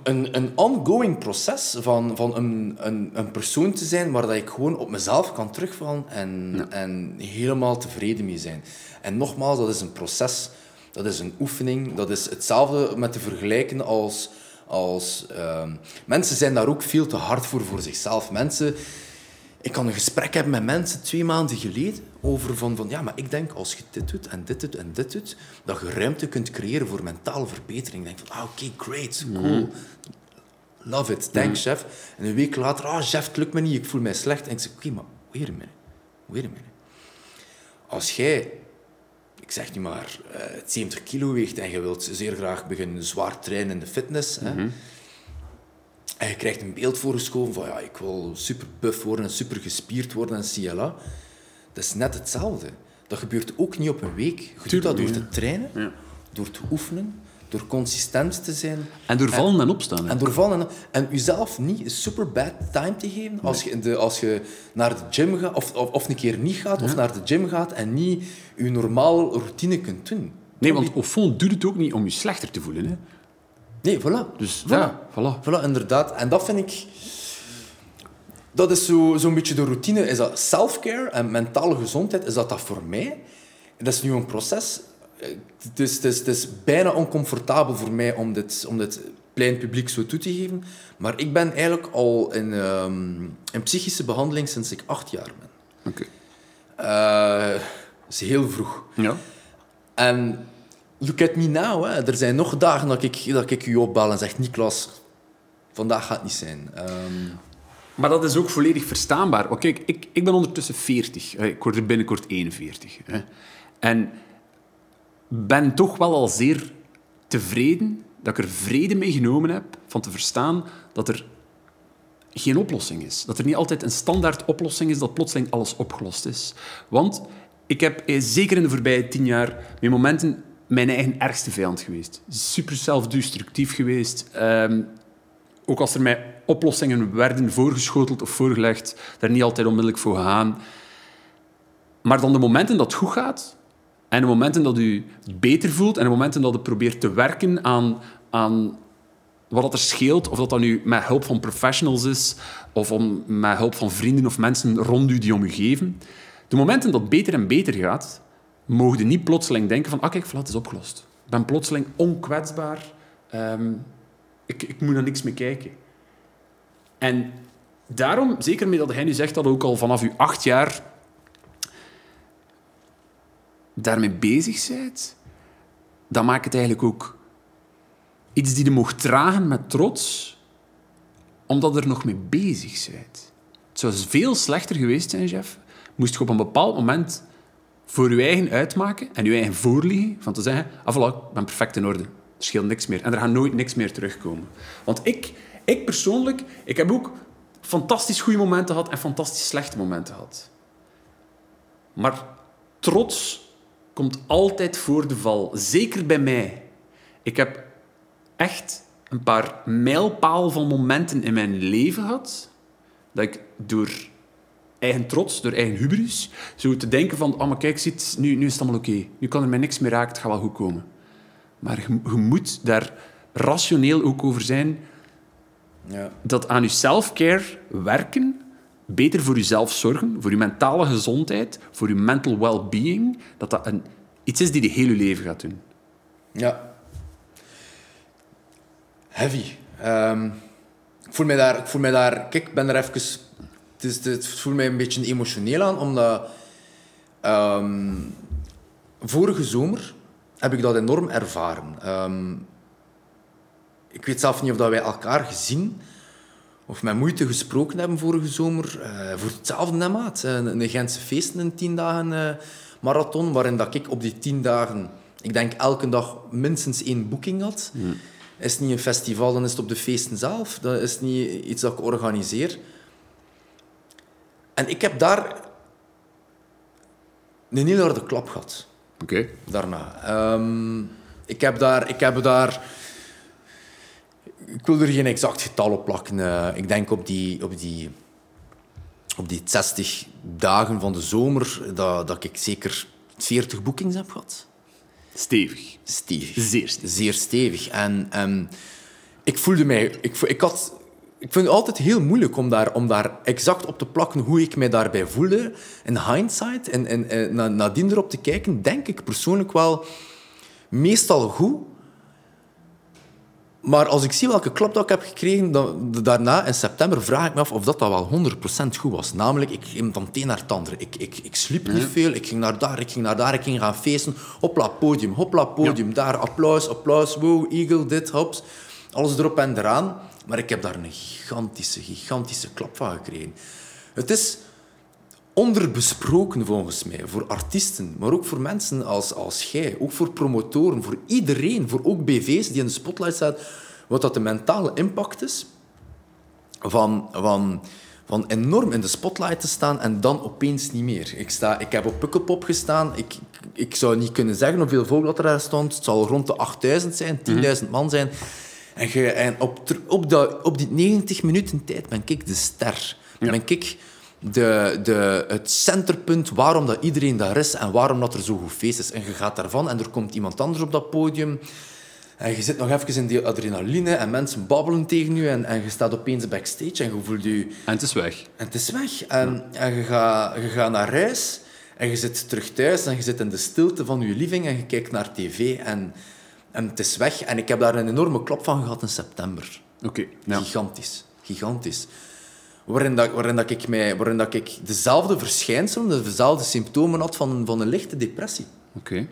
een, een, ongoing proces van, van een, een, een persoon te zijn waar dat ik gewoon op mezelf kan terugvallen en, en helemaal tevreden mee zijn. En nogmaals, dat is een proces, dat is een oefening, dat is hetzelfde met te vergelijken als... als uh, mensen zijn daar ook veel te hard voor voor zichzelf. Mensen ik kan een gesprek hebben met mensen twee maanden geleden over van, van ja, maar ik denk als je dit doet en dit doet en dit doet, dat je ruimte kunt creëren voor mentale verbetering. Ik denk van, ah, oké, great, cool. Mhm. Love it, thanks, chef. En een week later, ah, chef, het lukt me niet, ik voel mij slecht. En ik zeg, oké, maar wait a minute, wait a minute. Als jij, ik zeg niet maar, uh, eh, 70 kilo weegt en je wilt zeer graag beginnen zwaar trainen in de fitness, hè, mhm. En je krijgt een beeld voorgeschoven van ja, ik wil super buff worden en super gespierd worden en CLA. Dat is net hetzelfde. Dat gebeurt ook niet op een week. Je doet dat door te trainen, ja. door te oefenen, door consistent te zijn. En door vallen en, opstaan. En door vallen en, en jezelf niet een super bad time te geven als, je, de, als je naar de gym gaat, of, of, of een keer niet gaat, of naar de gym gaat en niet je normale routine kunt doen. Nee, want op fond doet het ook niet om je slechter te voelen. Hè? Nee, voilà. Dus voilà. ja, voilà. Voilà, inderdaad. En dat vind ik... Dat is zo'n zo beetje de routine. Is dat self-care en mentale gezondheid, is dat dat voor mij? Dat is nu een proces. Het is, het is, het is bijna oncomfortabel voor mij om dit, om dit plein publiek zo toe te geven. Maar ik ben eigenlijk al in, um, in psychische behandeling sinds ik acht jaar ben. Oké. Okay. Uh, eh, dat is heel vroeg. Ja. En look at me now. Hè. Er zijn nog dagen dat ik, dat ik u opbel en zeg... Niklas, vandaag gaat het niet zijn. Um... Maar dat is ook volledig verstaanbaar. Kijk, ik, ik ben ondertussen 40. Ik word er binnenkort 41. Hè. En ben toch wel al zeer tevreden dat ik er vrede mee genomen heb van te verstaan dat er geen oplossing is. Dat er niet altijd een standaard oplossing is dat plotseling alles opgelost is. Want ik heb eh, zeker in de voorbije tien jaar met momenten mijn eigen ergste vijand geweest. Super zelfdestructief geweest. Um, ook als er mij oplossingen werden voorgeschoteld of voorgelegd, daar niet altijd onmiddellijk voor gegaan. Maar dan de momenten dat het goed gaat, en de momenten dat u beter voelt, en de momenten dat u probeert te werken aan, aan wat er scheelt, of dat dan nu met hulp van professionals is, of om, met hulp van vrienden of mensen rond u die om u geven. De momenten dat het beter en beter gaat, mogen niet plotseling denken van, ah kijk, het is opgelost. Ik ben plotseling onkwetsbaar. Ehm, ik, ik moet naar niks meer kijken. En daarom, zeker met dat hij nu zegt dat ook al vanaf uw acht jaar daarmee bezig bent, dan maakt het eigenlijk ook iets die je mocht dragen met trots, omdat er nog mee bezig bent. Het zou veel slechter geweest zijn, Jeff, moest je op een bepaald moment voor je eigen uitmaken en je eigen voorliegen van te zeggen, ah voilà, ik ben perfect in orde. Er scheelt niks meer. En er gaat nooit niks meer terugkomen. Want ik, ik persoonlijk, ik heb ook fantastisch goede momenten gehad en fantastisch slechte momenten gehad. Maar trots komt altijd voor de val. Zeker bij mij. Ik heb echt een paar mijlpaal van momenten in mijn leven gehad dat ik door eigen trots, door eigen hubris, zo te denken van, oh, maar kijk, ziet, nu, nu is het allemaal oké. Nu kan er mij niks meer raken, het gaat wel goed komen. Maar je, je moet daar rationeel ook over zijn ja. dat aan je self-care werken, beter voor jezelf zorgen, voor je mentale gezondheid, voor je mental well-being, dat dat een, iets is die de hele leven gaat doen. Ja. Heavy. Um, ik, voel mij daar, ik voel mij daar... Kijk, ik ben er even het, is, het voelt mij een beetje emotioneel aan, omdat Ehm, vorige zomer heb ik dat enorm ervaren. Ehm, ik weet zelf niet of dat wij elkaar gezien of met moeite gesproken hebben vorige zomer. eh, voor hetzelfde maat. Een, een Gentse feesten, een tien dagen eh, marathon, waarin dat ik op die tien dagen, ik denk elke dag minstens één boeking had. Is het niet een festival, dan is het op de feesten zelf. Dat is niet iets dat ik organiseer. En ik heb daar een heel harde klap gehad Oké. daarna. Ehm, ik, heb daar, ik heb daar... Ik wil er geen exact getal op plakken. Eh, ik denk op die, op, die, op die 60 dagen van de zomer dat, dat ik zeker 40 boekings heb gehad. Stevig. Stevig. Zeer stevig. Zeer stevig. En ehm, ik voelde mij... Ik, ik, had, ik vind het altijd heel moeilijk om daar, om daar exact op te plakken hoe ik mij daarbij voelde. In hindsight, en, en, en na- nadien erop te kijken, denk ik persoonlijk wel meestal goed. Maar als ik zie welke klap dat ik heb gekregen, dan, daarna in september vraag ik me af of dat, dat wel 100% goed was. Namelijk, ik ging van het een naar het. Ik, ik, ik sliep niet veel, ik ging naar daar, ik ging naar daar, ik ging gaan feesten. Hopla, podium, hopla, podium, daar, applaus, applaus, wow, eagle, dit, hops. Alles erop en eraan. Maar ik heb daar een gigantische, gigantische klap van gekregen. Het is onderbesproken volgens mij voor artiesten, maar ook voor mensen als, als jij, ook voor promotoren, voor iedereen, voor ook BV's die in de spotlight staan, wat dat de mentale impact is van, van, van enorm in de spotlight te staan en dan opeens niet meer. Ik, sta, ik heb op Pukkelpop gestaan. Ik, ik zou niet kunnen zeggen hoeveel volk dat er daar stond. Het zal rond de 8000 zijn, 10.000 man zijn. En, je, en op, op, dat, op die 90 minuten tijd ben ik de ster. Ben ik de, de, het centerpunt waarom dat iedereen daar is en waarom dat er zo goed feest is. En je gaat daarvan en er komt iemand anders op dat podium. En je zit nog even in die adrenaline en mensen babbelen tegen je en, en je staat opeens backstage en je voelt je... En het is weg. En het is weg. En, en je, gaat, je gaat naar huis en je zit terug thuis en je zit in de stilte van je living en je kijkt naar tv en, en het is weg. En ik heb daar een enorme klap van gehad in september. Oké. Ja. Gigantisch. Gigantisch. Waarin, dat, waarin, dat ik mij, waarin dat ik dezelfde verschijnselen, dezelfde symptomen had van, van een lichte depressie. Oké.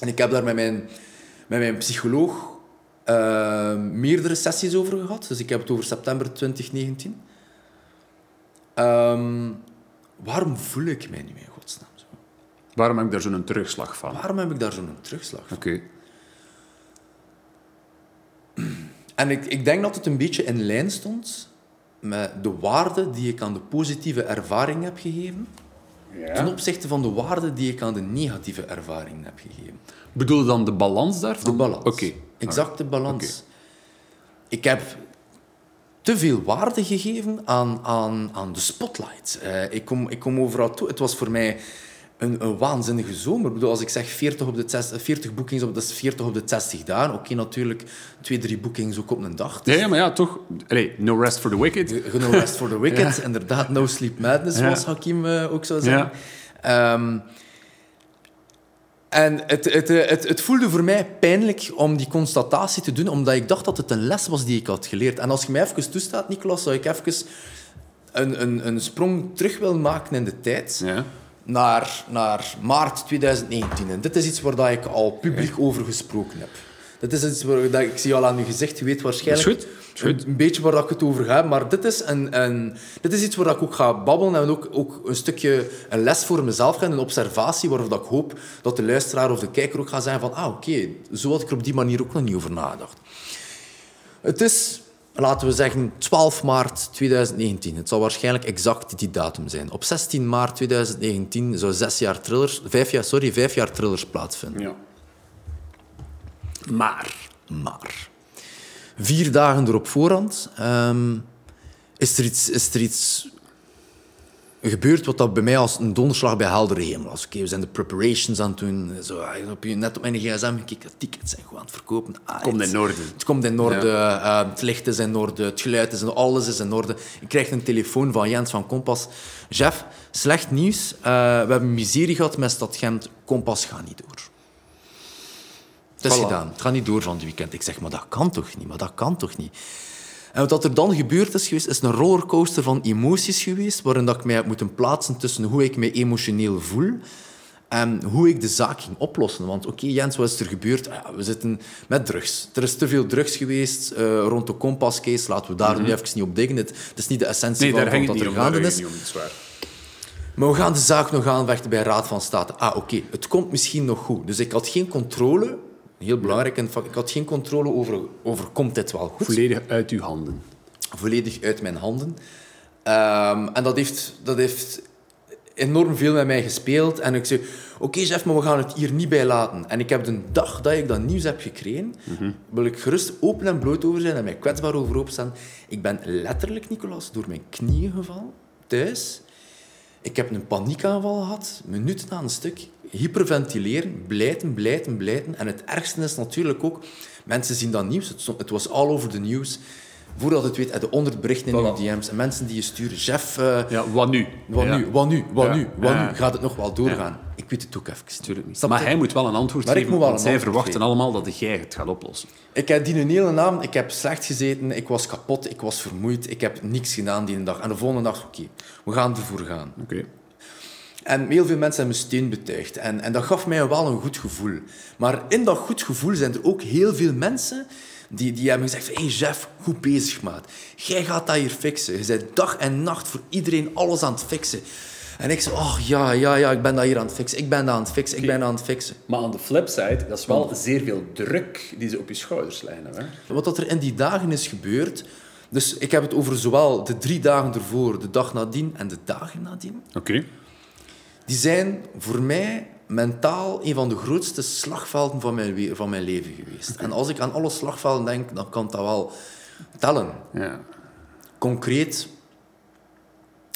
En ik heb daar met mijn, met mijn psycholoog eh, meerdere sessies over gehad. Dus ik heb het over september 2019. Ehm, waarom voel ik mij nu in godsnaam zo? Waarom heb ik daar zo'n terugslag van? Waarom heb ik daar zo'n terugslag van? Oké. En ik, ik denk dat het een beetje in lijn stond met de waarde die ik aan de positieve ervaring heb gegeven, ten opzichte van de waarde die ik aan de negatieve ervaring heb gegeven. Bedoel je dan de balans daarvan? De balans. Oké. Exact de balans. Ik heb te veel waarde gegeven aan, aan, aan de spotlight. Eh, ik, kom, ik kom overal toe. Het was voor mij een, een waanzinnige zomer. Ik bedoel, als ik zeg 40, op de 60, 40 boekings, op, dat is 40 op de 60 dagen. Oké, natuurlijk twee, drie boekings ook op een dag. Ja, maar ja, toch. Allee, no rest for the wicked. No rest for the wicked. Inderdaad, no sleep madness, Ja. zoals Hakim eh, ook zou zeggen. Ehm, en het, het, eh, het, het voelde voor mij pijnlijk om die constatatie te doen, omdat ik dacht dat het een les was die ik had geleerd. En als je mij even toestaat, Nicolas, zou ik even een, een, een sprong terug willen maken in de tijd. Ja. Naar, naar maart 2019. En dit is iets waar dat ik al publiek over gesproken heb. Dit is iets waar dat ik zie al aan uw gezicht, je weet waarschijnlijk Is goed, is goed. Een, een beetje waar ik het over heb, maar dit is, een, een, dit is iets waar dat ik ook ga babbelen en ook, ook een stukje een les voor mezelf gaan, een observatie waarvan dat ik hoop dat de luisteraar of de kijker ook gaat zijn van ah, oké, zo had ik er op die manier ook nog niet over nagedacht. Het is, laten we zeggen, 12 maart 2019. Het zal waarschijnlijk exact die datum zijn. Op 16 maart 2019 zou zes jaar thrillers, vijf jaar, sorry, vijf jaar thrillers plaatsvinden. ja. Maar. Maar vier dagen erop voorhand ehm, is, er iets, is er iets gebeurd wat dat bij mij als een donderslag bij heldere hemel was. Oké, we zijn de preparations aan het doen. Zo, ah, op je, net op mijn gsm gekeken, de tickets zijn gewoon aan het verkopen. Ah, Komt het- in orde. Het komt in orde, eh, het licht is in orde, het geluid is in orde, alles is in orde. Ik krijg een telefoon van Jens van Kompas. Jeff, slecht nieuws. Eh, we hebben miserie gehad met Stad Gent. Kompas gaat niet door. Het is Voilà. gedaan. Het gaat niet door van het weekend. Ik zeg, maar dat kan toch niet? Maar dat kan toch niet? En wat er dan gebeurd is geweest, is een rollercoaster van emoties geweest, waarin dat ik mij heb moeten plaatsen tussen hoe ik me emotioneel voel en hoe ik de zaak ging oplossen. Want oké, Jens, wat is er gebeurd? Ah ja, we zitten met drugs. Er is te veel drugs geweest uh, rond de Compass-case. Laten we daar nu even niet op dingen. Het, het, is niet de essentie nee, van, wat er gaande is. om. Maar we gaan de zaak nog aanvechten bij Raad van State. Ah, oké, het komt misschien nog goed. Dus ik had geen controle, heel belangrijk, vak, ik had geen controle over, over komt dit wel goed? Volledig uit uw handen. volledig uit mijn handen. Ehm, en dat heeft, dat heeft enorm veel met mij gespeeld. En ik zei, oké chef, maar we gaan het hier niet bij laten. En ik heb de dag dat ik dat nieuws heb gekregen, wil ik gerust open en bloot over zijn en mij kwetsbaar over opstaan. Ik ben letterlijk, Nicolas, door mijn knieën gevallen, thuis. Ik heb een paniekaanval gehad, minuten aan een stuk. Hyperventileren, blijten, blijten, blijten. En het ergste is natuurlijk ook, mensen zien dat nieuws. Het, was all over the news. Voordat het weet, heb je onder berichten in Voilà. je DM's. En mensen die je sturen, chef, eh, Ja, wat nu? wat Ja. nu, wat nu, wat Ja. nu, wat nu? Gaat het nog wel doorgaan? Ik weet het ook even. niet. Tuurlijk niet. Maar hij moet wel een antwoord Maar ik geven, moet wel want zij verwachten geven. allemaal dat jij het gaat oplossen. Ik heb die een hele naam, ik heb slecht gezeten, ik was kapot, ik was vermoeid, ik heb niks gedaan die dag. En de volgende dag, oké, we gaan ervoor gaan. Oké. En heel veel mensen hebben me steun betuigd. En, en dat gaf mij wel een goed gevoel. Maar in dat goed gevoel zijn er ook heel veel mensen die, die hebben gezegd... Hé, hey Jeff, goed bezig, maat. Jij gaat dat hier fixen. Je bent dag en nacht voor iedereen alles aan het fixen. En ik zei, oh ja, ja, ja, ik ben dat hier aan het fixen. Ik ben dat aan het fixen, ik ben dat aan het fixen. Maar aan de flipside, dat is wel zeer veel druk die ze op je schouders leggen. Hè? Wat dat er in die dagen is gebeurd... Dus ik heb het over zowel de drie dagen ervoor, de dag nadien en de dagen nadien. Oké. Die zijn voor mij mentaal een van de grootste slagvelden van mijn, van mijn leven geweest. En als ik aan alle slagvelden denk, dan kan dat wel tellen. Ja. Concreet,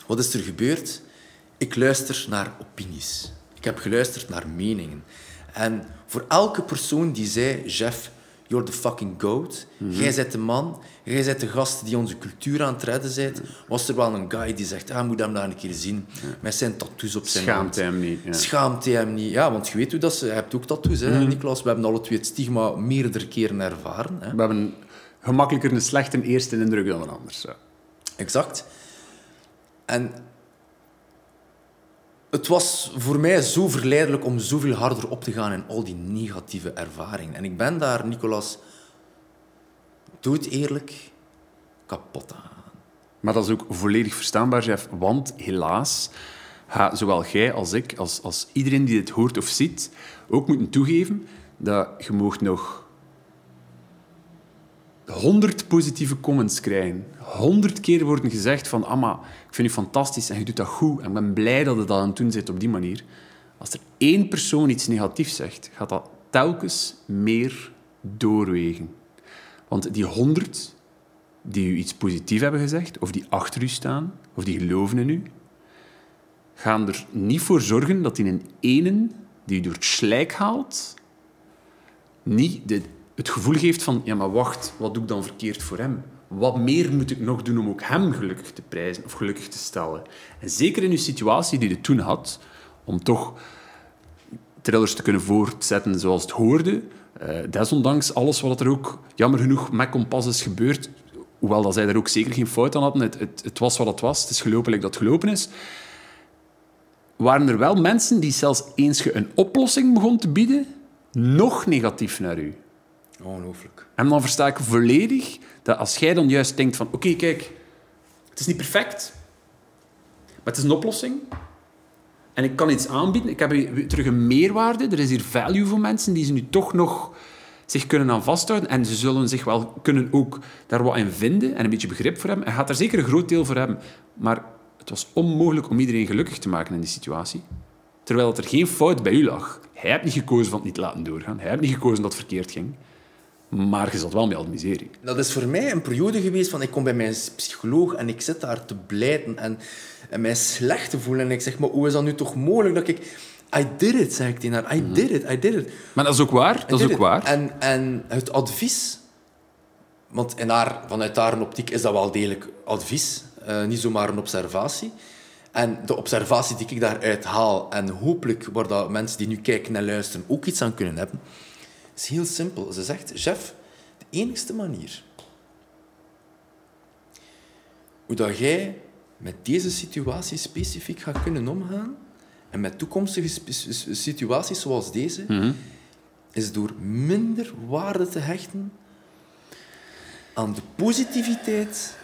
wat is er gebeurd? Ik luister naar opinies. Ik heb geluisterd naar meningen. En voor elke persoon die zei, Jeff, you're the fucking goat. Jij bent de man. Jij bent de gast die onze cultuur aan het redden bent. Was er wel een guy die zegt, ah, moet hem daar een keer zien. Met zijn tattoos op zijn Schaamt hand. hem niet. Ja. Schaamt hij hem niet? Ja, want je weet hoe dat ze... Je hebt ook tattoos, hè, Mhm. Niklas? We hebben alle twee het stigma meerdere keren ervaren. Hè? We hebben gemakkelijker een slechte eerste indruk dan een anders. Ja. Exact. En het was voor mij zo verleidelijk om zoveel harder op te gaan in al die negatieve ervaringen. En ik ben daar, Nicolas, dood eerlijk, kapot aan. Maar dat is ook volledig verstaanbaar, Jeff. Want helaas gaat zowel jij als ik, als, als iedereen die dit hoort of ziet, ook moeten toegeven dat je moogt nog 100 positieve comments krijgen. 100 keer worden gezegd van Amma, ik vind je fantastisch en je doet dat goed en ik ben blij dat je dat aan het zit op die manier. Als er één persoon iets negatiefs zegt, gaat dat telkens meer doorwegen. Want die 100 die u iets positiefs hebben gezegd, of die achter u staan, of die geloven in u, gaan er niet voor zorgen dat in een ene die u door het slijk haalt, niet de, het gevoel geeft van, ja maar wacht, wat doe ik dan verkeerd voor hem? Wat meer moet ik nog doen om ook hem gelukkig te prijzen of gelukkig te stellen? En zeker in uw situatie die je toen had, om toch thrillers te kunnen voortzetten zoals het hoorde. Eh, desondanks alles wat er ook, jammer genoeg, met Kompas is gebeurd, hoewel dat zij daar ook zeker geen fout aan hadden, het, het, was wat het was, het is gelopen dat het gelopen is, waren er wel mensen die zelfs eens je een oplossing begon te bieden, nog negatief naar u. Ongelooflijk. En dan versta ik volledig dat als jij dan juist denkt van... Oké, kijk, het is niet perfect, maar het is een oplossing. En ik kan iets aanbieden. Ik heb terug een meerwaarde. Er is hier value voor mensen die ze nu toch nog zich kunnen aan vasthouden. En ze zullen zich wel kunnen ook daar wat in vinden en een beetje begrip voor hebben. En gaat daar zeker een groot deel voor hebben. Maar het was onmogelijk om iedereen gelukkig te maken in die situatie. Terwijl er geen fout bij u lag. Hij hebt niet gekozen van het niet laten doorgaan. Hij hebt niet gekozen dat het verkeerd ging. Maar je zat wel met al die miserie. Dat is voor mij een periode geweest van ik kom bij mijn psycholoog en ik zit daar te blijten en, en mij slecht te voelen. En ik zeg, maar hoe is dat nu toch mogelijk dat ik... I did it, zeg ik tegen haar. I did it, I did it. Maar dat is ook waar. Dat is ook it. waar. En, en het advies... Want in haar, vanuit haar optiek is dat wel degelijk advies. eh, niet zomaar een observatie. En de observatie die ik daaruit haal, en hopelijk waar dat mensen die nu kijken en luisteren ook iets aan kunnen hebben, is heel simpel. Ze zegt, chef, de enigste manier hoe dat jij met deze situatie specifiek gaat kunnen omgaan en met toekomstige situaties zoals deze, Mhm. is door minder waarde te hechten aan de positiviteit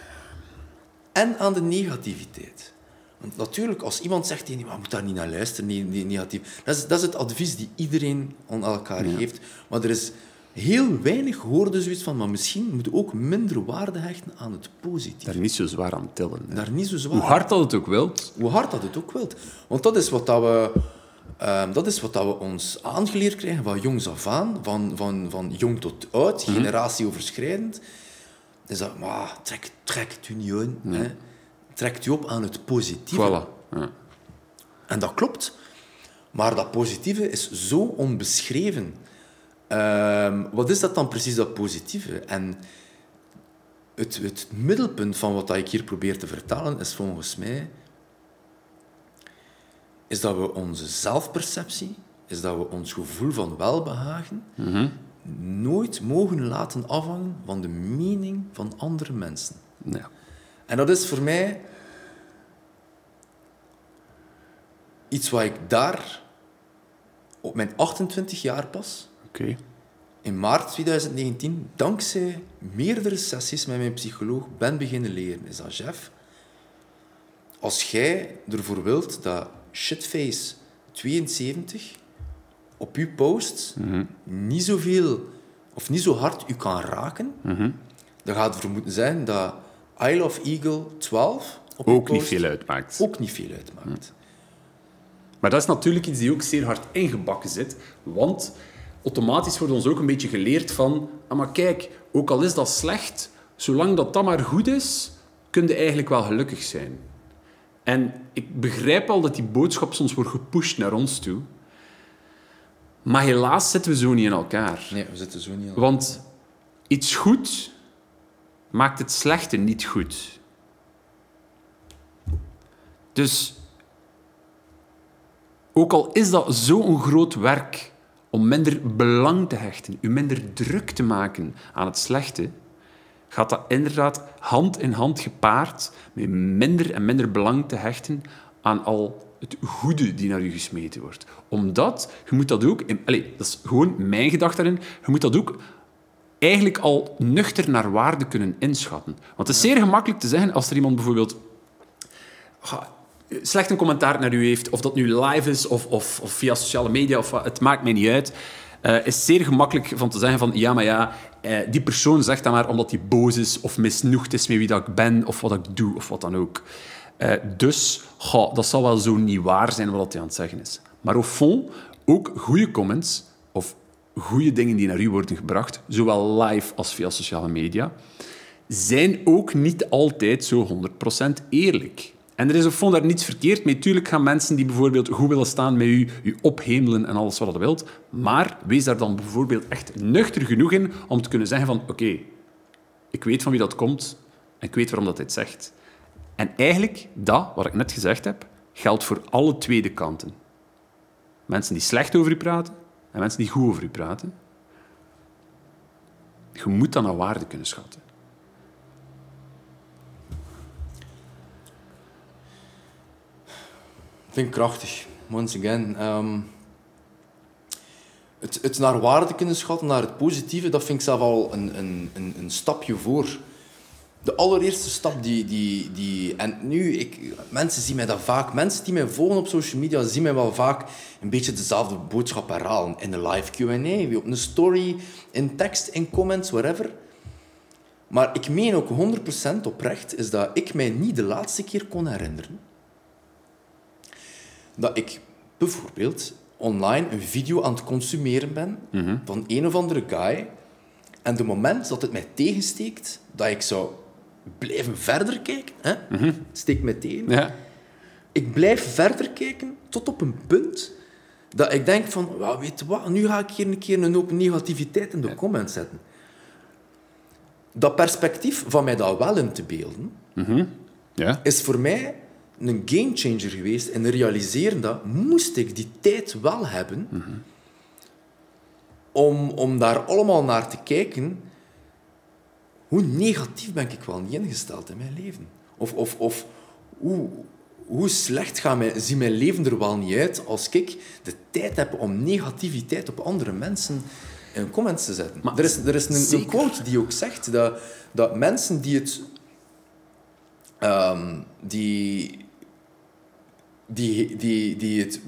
en aan de negativiteit. Want natuurlijk, als iemand zegt tegen je, "Maar je moet daar niet naar luisteren, nee, nee, negatief. Dat is, dat is het advies die iedereen aan elkaar geeft. Maar er is heel weinig hoorde zoiets van, maar misschien moet je ook minder waarde hechten aan het positieve. Daar niet zo zwaar aan tillen. hè. Daar niet zo zwaar Hoe hard dat het ook wilt. hoe hard dat het ook wilt. Want dat is wat, dat we, ehm, dat is wat dat we ons aangeleerd krijgen van jongs af aan, van, van, van jong tot oud, generatieoverschrijdend. Is dat, maar, trek, trek het u niet aan. Trekt u op aan het positieve. Voilà. Ja. En dat klopt. Maar dat positieve is zo onbeschreven. Ehm, wat is dat dan precies, dat positieve? En het, het middelpunt van wat ik hier probeer te vertalen is volgens mij is dat we onze zelfperceptie, is dat we ons gevoel van welbehagen nooit mogen laten afhangen van de mening van andere mensen. Ja. En dat is voor mij iets wat ik daar op mijn 28 jaar pas, in maart 2019, dankzij meerdere sessies met mijn psycholoog, ben beginnen leren. Is dat, Jeff? Als jij ervoor wilt dat shitface 72 op je post niet zoveel of niet zo hard u kan raken, dan gaat het ervoor moeten zijn dat I Love Eagle 12 op uw Ook niet veel uitmaakt. ook niet veel uitmaakt. Maar dat is natuurlijk iets die ook zeer hard ingebakken zit. Want automatisch wordt ons ook een beetje geleerd van... Ah, maar kijk, ook al is dat slecht, zolang dat dat maar goed is, kun je eigenlijk wel gelukkig zijn. En ik begrijp al dat die boodschap soms wordt gepusht naar ons toe. Maar helaas zitten we zo niet in elkaar. Nee, we zitten zo niet aan. Want iets goed maakt het slechte niet goed. Dus ook al is dat zo'n groot werk om minder belang te hechten, u minder druk te maken aan het slechte, gaat dat inderdaad hand in hand gepaard met minder en minder belang te hechten aan al het goede die naar u gesmeten wordt. Omdat, je moet dat ook... Allez, dat is gewoon mijn gedachte daarin. Je moet dat ook eigenlijk al nuchter naar waarde kunnen inschatten. Want het is zeer gemakkelijk te zeggen als er iemand bijvoorbeeld slecht een commentaar naar u heeft, of dat nu live is of, of, of via sociale media, of wat, het maakt mij niet uit. eh, is zeer gemakkelijk van te zeggen van ja, maar ja, eh, die persoon zegt dat maar omdat hij boos is of misnoegd is met wie dat ik ben of wat ik doe of wat dan ook. Eh, dus dat zal wel zo niet waar zijn wat hij aan het zeggen is. Maar au fond, ook goede comments goede dingen die naar u worden gebracht, zowel live als via sociale media, zijn ook niet altijd zo 100% eerlijk. En er is op fond daar niets verkeerd mee. Tuurlijk gaan mensen die bijvoorbeeld goed willen staan met u, u ophemelen en alles wat je wilt. Maar wees daar dan bijvoorbeeld echt nuchter genoeg in om te kunnen zeggen van oké, ik weet van wie dat komt en ik weet waarom dat het zegt. En eigenlijk, dat, wat ik net gezegd heb, geldt voor alle twee de kanten. Mensen die slecht over u praten en mensen die goed over u praten. Je moet dat naar waarde kunnen schatten. Vind ik krachtig. Once again. ehm, het, het naar waarde kunnen schatten, naar het positieve, dat vind ik zelf al een, een, een stapje voor. De allereerste stap die... die, die en nu, ik, mensen zien mij dat vaak. Mensen die mij volgen op social media, zien mij wel vaak een beetje dezelfde boodschap herhalen. In de live Q&A, op een story, in tekst, in comments, whatever. Maar ik meen ook 100% oprecht, is dat ik mij niet de laatste keer kon herinneren dat ik bijvoorbeeld online een video aan het consumeren ben van een of andere guy. En de moment dat het mij tegensteekt, dat ik zou blijven verder kijken, hè, het steekt mij tegen. Ja. Ik blijf verder kijken tot op een punt dat ik denk van, well, weet je wat, nu ga ik hier een keer een hoop negativiteit in de comments zetten. Dat perspectief van mij dat wel in te beelden, Ja. is voor mij een gamechanger geweest en realiseren dat moest ik die tijd wel hebben om, om daar allemaal naar te kijken hoe negatief ben ik wel niet ingesteld in mijn leven. Of, of, of hoe, hoe slecht gaat mijn, ziet mijn leven er wel niet uit als ik de tijd heb om negativiteit op andere mensen in comments te zetten. Maar er is, er is een, quote die ook zegt dat, dat mensen die het... ehm, die, die, die, die het...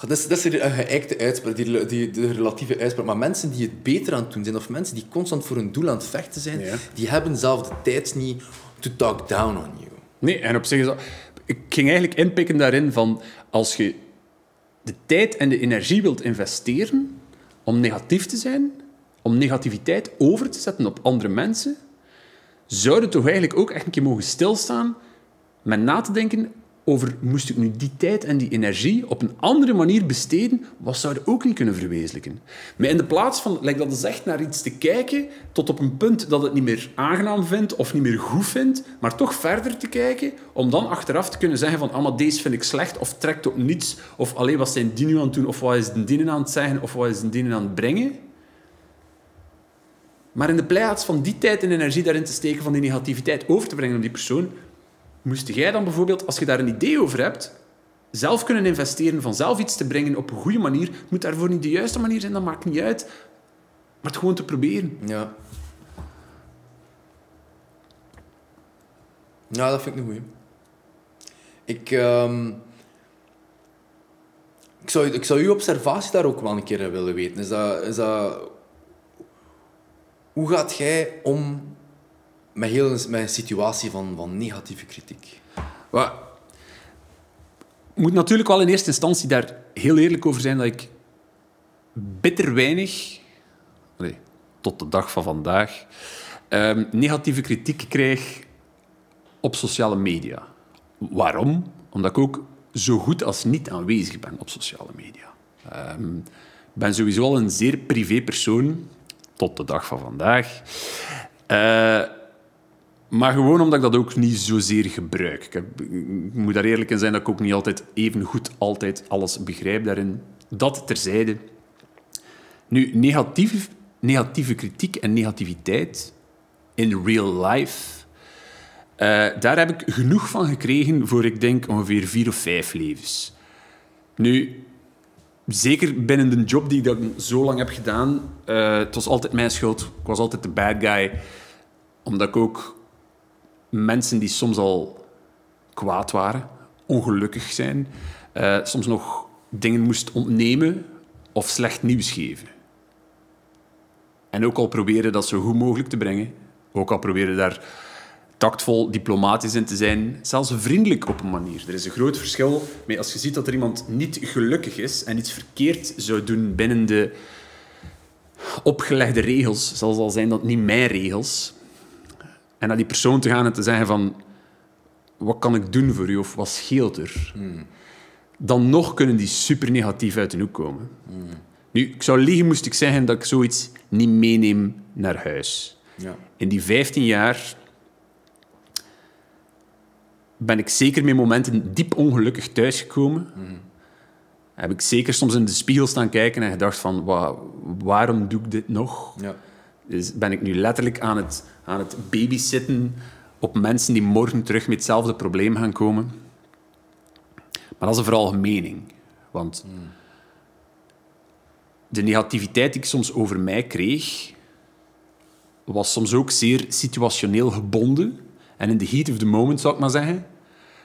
Dat is, dat is een geëikte uitspraak, die, die, de relatieve uitspraak. Maar mensen die het beter aan het doen zijn, of mensen die constant voor een doel aan het vechten zijn, Ja. die hebben zelf de tijd niet to talk down on you. Nee, en op zich is dat... Ik ging eigenlijk inpikken daarin van... Als je de tijd en de energie wilt investeren om negatief te zijn, om negativiteit over te zetten op andere mensen, zou je toch eigenlijk ook echt een keer mogen stilstaan met na te denken over moest ik nu die tijd en die energie op een andere manier besteden, wat zou je ook niet kunnen verwezenlijken? Maar in de plaats van, like dat naar iets te kijken, tot op een punt dat het niet meer aangenaam vindt of niet meer goed vindt, maar toch verder te kijken, om dan achteraf te kunnen zeggen van, ah, maar deze vind ik slecht, of trekt op niets, of alleen wat zijn die nu aan het doen, of wat is de dienen aan het zeggen, of wat is de dienen aan het brengen. Maar in de plaats van die tijd en energie daarin te steken, van die negativiteit over te brengen op die persoon, moest jij dan bijvoorbeeld, als je daar een idee over hebt, zelf kunnen investeren, van zelf iets te brengen op een goede manier. Moet daarvoor niet de juiste manier zijn, dat maakt niet uit. Maar het gewoon te proberen. Ja. Ja, dat vind ik een goeie. Ik, ehm, ik, zou, ik zou uw observatie daar ook wel een keer willen weten. Is dat, is dat, hoe gaat jij om met, heel, met een situatie van, van negatieve kritiek? Wat- Ik moet natuurlijk wel in eerste instantie daar heel eerlijk over zijn dat ik bitter weinig, tot de dag van vandaag, ehm, negatieve kritiek krijg op sociale media. Waarom? Omdat ik ook zo goed als niet aanwezig ben op sociale media. Ehm, ik ben sowieso al een zeer privé persoon, tot de dag van vandaag. Eh, maar gewoon omdat ik dat ook niet zozeer gebruik. Ik, ik moet daar eerlijk in zijn dat ik ook niet altijd even goed altijd alles begrijp daarin. Dat terzijde. Nu, negatieve, negatieve kritiek en negativiteit in real life, eh, daar heb ik genoeg van gekregen voor, ik denk, ongeveer vier of vijf levens. Nu, zeker binnen de job die ik dan zo lang heb gedaan, eh, het was altijd mijn schuld. Ik was altijd de bad guy. Omdat ik ook mensen die soms al kwaad waren, ongelukkig zijn, eh, soms nog dingen moest ontnemen of slecht nieuws geven. En ook al proberen dat zo goed mogelijk te brengen, ook al proberen daar tactvol, diplomatisch in te zijn, zelfs vriendelijk op een manier. Er is een groot verschil met als je ziet dat er iemand niet gelukkig is en iets verkeerd zou doen binnen de opgelegde regels, zelfs al zijn dat niet mijn regels, en naar die persoon te gaan en te zeggen van... Wat kan ik doen voor u? Of wat scheelt er? Dan nog kunnen die super negatief uit de hoek komen. Nu, ik zou liegen moest ik zeggen dat ik zoiets niet meeneem naar huis. Ja. In die 15 jaar ben ik zeker met momenten diep ongelukkig thuisgekomen. Heb ik zeker soms in de spiegel staan kijken en gedacht van... "Wa- waarom doe ik dit nog? Ja. Dus ben ik nu letterlijk aan het, aan het babysitten op mensen die morgen terug met hetzelfde probleem gaan komen. Maar dat is een veralgemening. Want de negativiteit die ik soms over mij kreeg, was soms ook zeer situationeel gebonden. En in the heat of the moment, zou ik maar zeggen.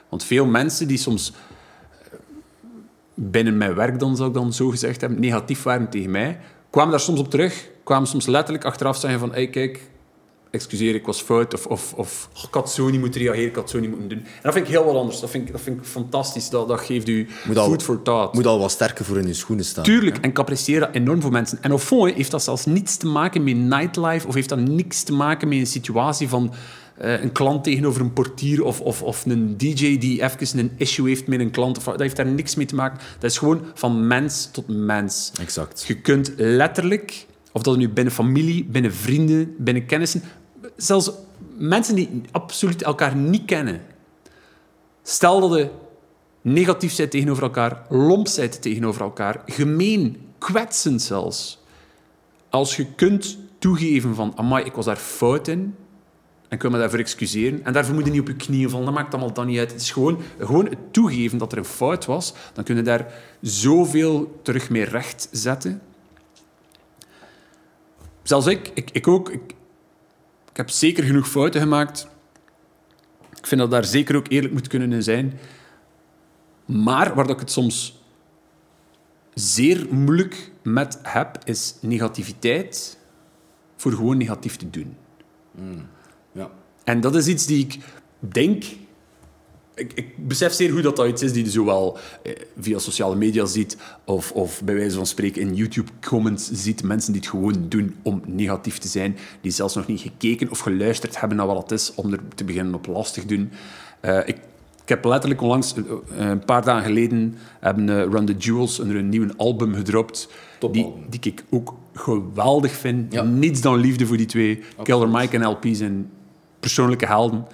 Want veel mensen die soms eh, binnen mijn werk dan, zou ik dan zo gezegd hebben, negatief waren tegen mij, kwamen daar soms op terug, kwamen soms letterlijk achteraf zeggen van hey, kijk, excuseer, ik was fout, of, of, of "Oh, ik had zo niet moeten reageren, ik had zo niet moeten doen. En dat vind ik heel wat anders. Dat vind ik, dat vind ik fantastisch. Dat, dat geeft u Moet al- food for thought. Moet al wat sterker voor in je schoenen staan. Tuurlijk, en ik apprecieer dat enorm voor mensen. En fond heeft dat zelfs niets te maken met nightlife of heeft dat niks te maken met een situatie van eh, een klant tegenover een portier of, of, of een DJ die even een issue heeft met een klant. Of, dat heeft daar niks mee te maken. Dat is gewoon van mens tot mens. Exact. Je kunt letterlijk, of dat nu binnen familie, binnen vrienden, binnen kennissen, zelfs mensen die absoluut elkaar niet kennen. Stel dat je negatief bent tegenover elkaar, lomp bent tegenover elkaar, gemeen, kwetsend zelfs. Als je kunt toegeven van, amai, ik was daar fout in, En ik wil me daarvoor excuseren. En daarvoor moet je niet op je knieën vallen. Dat maakt allemaal dan niet uit. Het is gewoon, gewoon het toegeven dat er een fout was. Dan kun je daar zoveel terug mee recht zetten. Zelfs ik, ik, ik ook. Ik, ik heb zeker genoeg fouten gemaakt. Ik vind dat daar zeker ook eerlijk moet kunnen in zijn. Maar waar dat ik het soms zeer moeilijk met heb, is negativiteit voor gewoon negatief te doen. Ja. En dat is iets die ik denk... Ik, ik besef zeer goed dat dat iets is die je zowel eh, via sociale media ziet of, of bij wijze van spreken in YouTube-comments ziet. Mensen die het gewoon doen om negatief te zijn, die zelfs nog niet gekeken of geluisterd hebben naar wat het is om er te beginnen op lastig doen. Eh, ik, ik heb letterlijk onlangs, eh, een paar dagen geleden, hebben Run the Jewels een, nieuw album gedropt. Die, die ik ook geweldig vind. Ja. Niets dan liefde voor die twee. Killer Mike en LP zijn persoonlijke helden.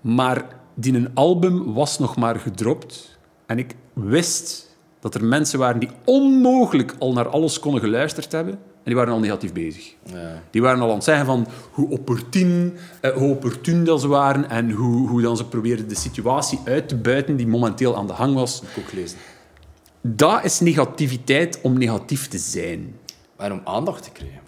Maar die een album was nog maar gedropt. En ik wist dat er mensen waren die onmogelijk al naar alles konden geluisterd hebben. En die waren al negatief bezig. Ja. Die waren al aan het zeggen van hoe opportun, eh, hoe opportun dat ze waren en hoe, hoe dan ze probeerden de situatie uit te buiten die momenteel aan de hang was. Ik ook gelezen. Dat is negativiteit om negatief te zijn. En om aandacht te krijgen.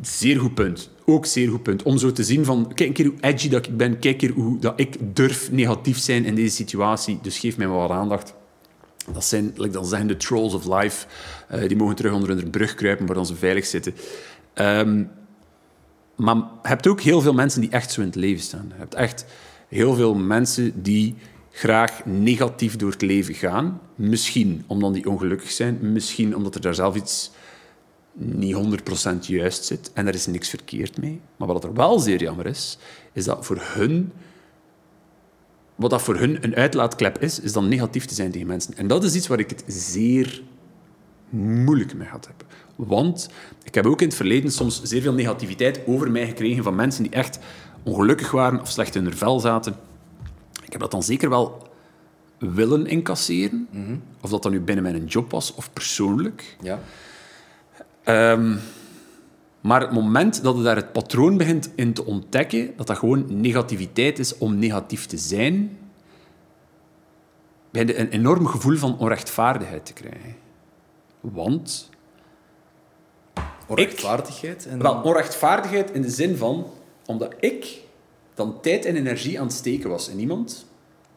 Zeer goed punt. Ook zeer goed punt. Om zo te zien van, kijk een keer hoe edgy dat ik ben, kijk een hoe dat ik durf negatief zijn in deze situatie, dus geef mij wat aandacht. Dat zijn, like dan zeggen de trolls of life. Eh, die mogen terug onder een brug kruipen waar dan ze veilig zitten. Ehm, maar je hebt ook heel veel mensen die echt zo in het leven staan. Je hebt echt heel veel mensen die graag negatief door het leven gaan. Misschien omdat die ongelukkig zijn. Misschien omdat er daar zelf iets niet 100% juist zit. En daar is niks verkeerd mee. Maar wat er wel zeer jammer is, is dat voor hun... Wat dat voor hun een uitlaatklep is, is dan negatief te zijn tegen mensen. En dat is iets waar ik het zeer moeilijk mee gehad heb. Want ik heb ook in het verleden soms zeer veel negativiteit over mij gekregen van mensen die echt ongelukkig waren of slecht in hun vel zaten. Ik heb dat dan zeker wel willen incasseren. Of dat dan nu binnen mijn job was of persoonlijk. Ja. Ehm, maar het moment dat je daar het patroon begint in te ontdekken, dat dat gewoon negativiteit is om negatief te zijn, begin je een enorm gevoel van onrechtvaardigheid te krijgen. Want Onrechtvaardigheid. En... Wel, onrechtvaardigheid in de zin van, omdat ik dan tijd en energie aan het steken was in iemand,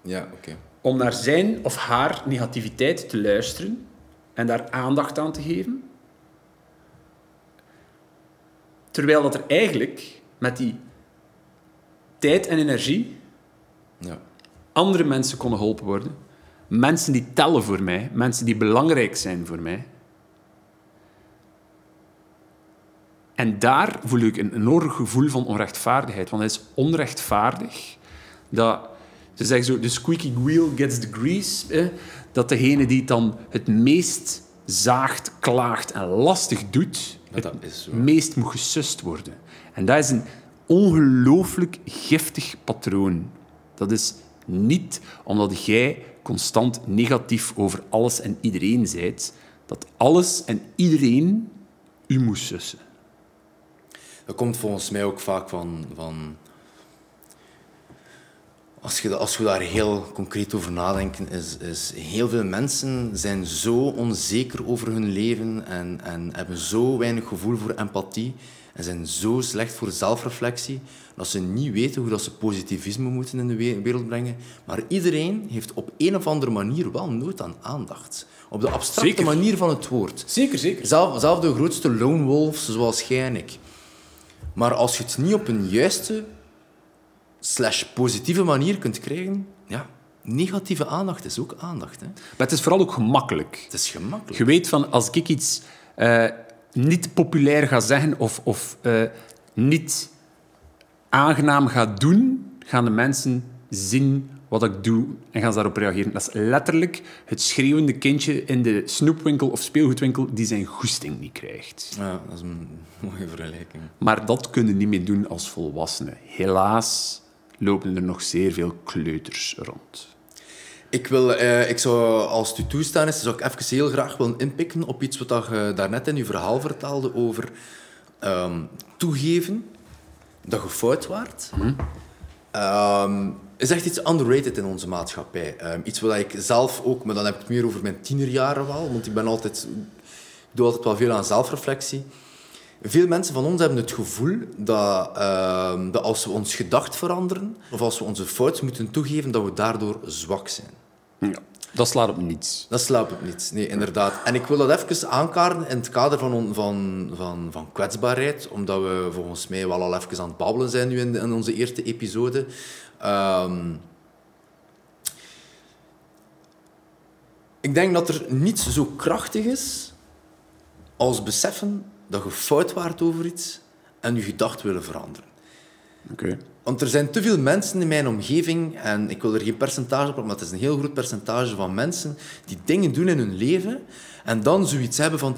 Ja, oké. om naar zijn of haar negativiteit te luisteren en daar aandacht aan te geven. Terwijl dat er eigenlijk met die tijd en energie Ja. andere mensen konden geholpen worden. Mensen die tellen voor mij, mensen die belangrijk zijn voor mij. En daar voel ik een enorm gevoel van onrechtvaardigheid. Want het is onrechtvaardig dat... Ze zeggen zo, the squeaky wheel gets the grease. Eh, dat degene die het dan het meest zaagt, klaagt en lastig doet, Dat is zo. het meest moet gesust worden. En dat is een ongelooflijk giftig patroon. Dat is niet omdat jij constant negatief over alles en iedereen zijt, dat alles en iedereen u moet sussen. Dat komt volgens mij ook vaak van... van als, je, als we daar heel concreet over nadenken, is, is heel veel mensen zijn zo onzeker over hun leven en, en hebben zo weinig gevoel voor empathie en zijn zo slecht voor zelfreflectie dat ze niet weten hoe dat ze positivisme moeten in de we- wereld brengen. Maar iedereen heeft op een of andere manier wel nood aan aandacht. Op de abstracte Zeker. manier van het woord. Zeker, zeker. Zelf, zelf de grootste lone wolves, zoals jij en ik. Maar als je het niet op een juiste slash positieve manier kunt krijgen, ja, negatieve aandacht is ook aandacht. Hè. Maar het is vooral ook gemakkelijk. Het is gemakkelijk. Je weet van, als ik iets eh, niet populair ga zeggen of, of eh, niet aangenaam ga doen, gaan de mensen zien wat ik doe en gaan ze daarop reageren. Dat is letterlijk het schreeuwende kindje in de snoepwinkel of speelgoedwinkel die zijn goesting niet krijgt. Ja, dat is een mooie vergelijking. Maar dat kunnen niet meer doen als volwassenen. Helaas lopen er nog zeer veel kleuters rond. Ik, wil, eh, ik zou, als het u toestaan is, zou ik even heel graag willen inpikken op iets wat je daarnet in uw verhaal vertelde over ehm, toegeven, dat je fout waart, ehm, is echt iets underrated in onze maatschappij. Ehm, iets wat ik zelf ook, maar dan heb ik het meer over mijn tienerjaren wel, want ik ben altijd, ik doe altijd wel veel aan zelfreflectie. Veel mensen van ons hebben het gevoel dat, ehm, dat als we ons gedacht veranderen, of als we onze fout moeten toegeven, dat we daardoor zwak zijn. Ja. Dat slaat op niets. Dat slaapt op niets, nee, inderdaad. En ik wil dat even aankaarten in het kader van, van, van, van kwetsbaarheid, omdat we volgens mij wel al even aan het babbelen zijn nu in, in onze eerste episode. Ehm, ik denk dat er niets zo krachtig is als beseffen dat je fout waart over iets en je gedacht willen veranderen. Oké. Want er zijn te veel mensen in mijn omgeving, en ik wil er geen percentage op, maar het is een heel groot percentage van mensen die dingen doen in hun leven en dan zoiets hebben van...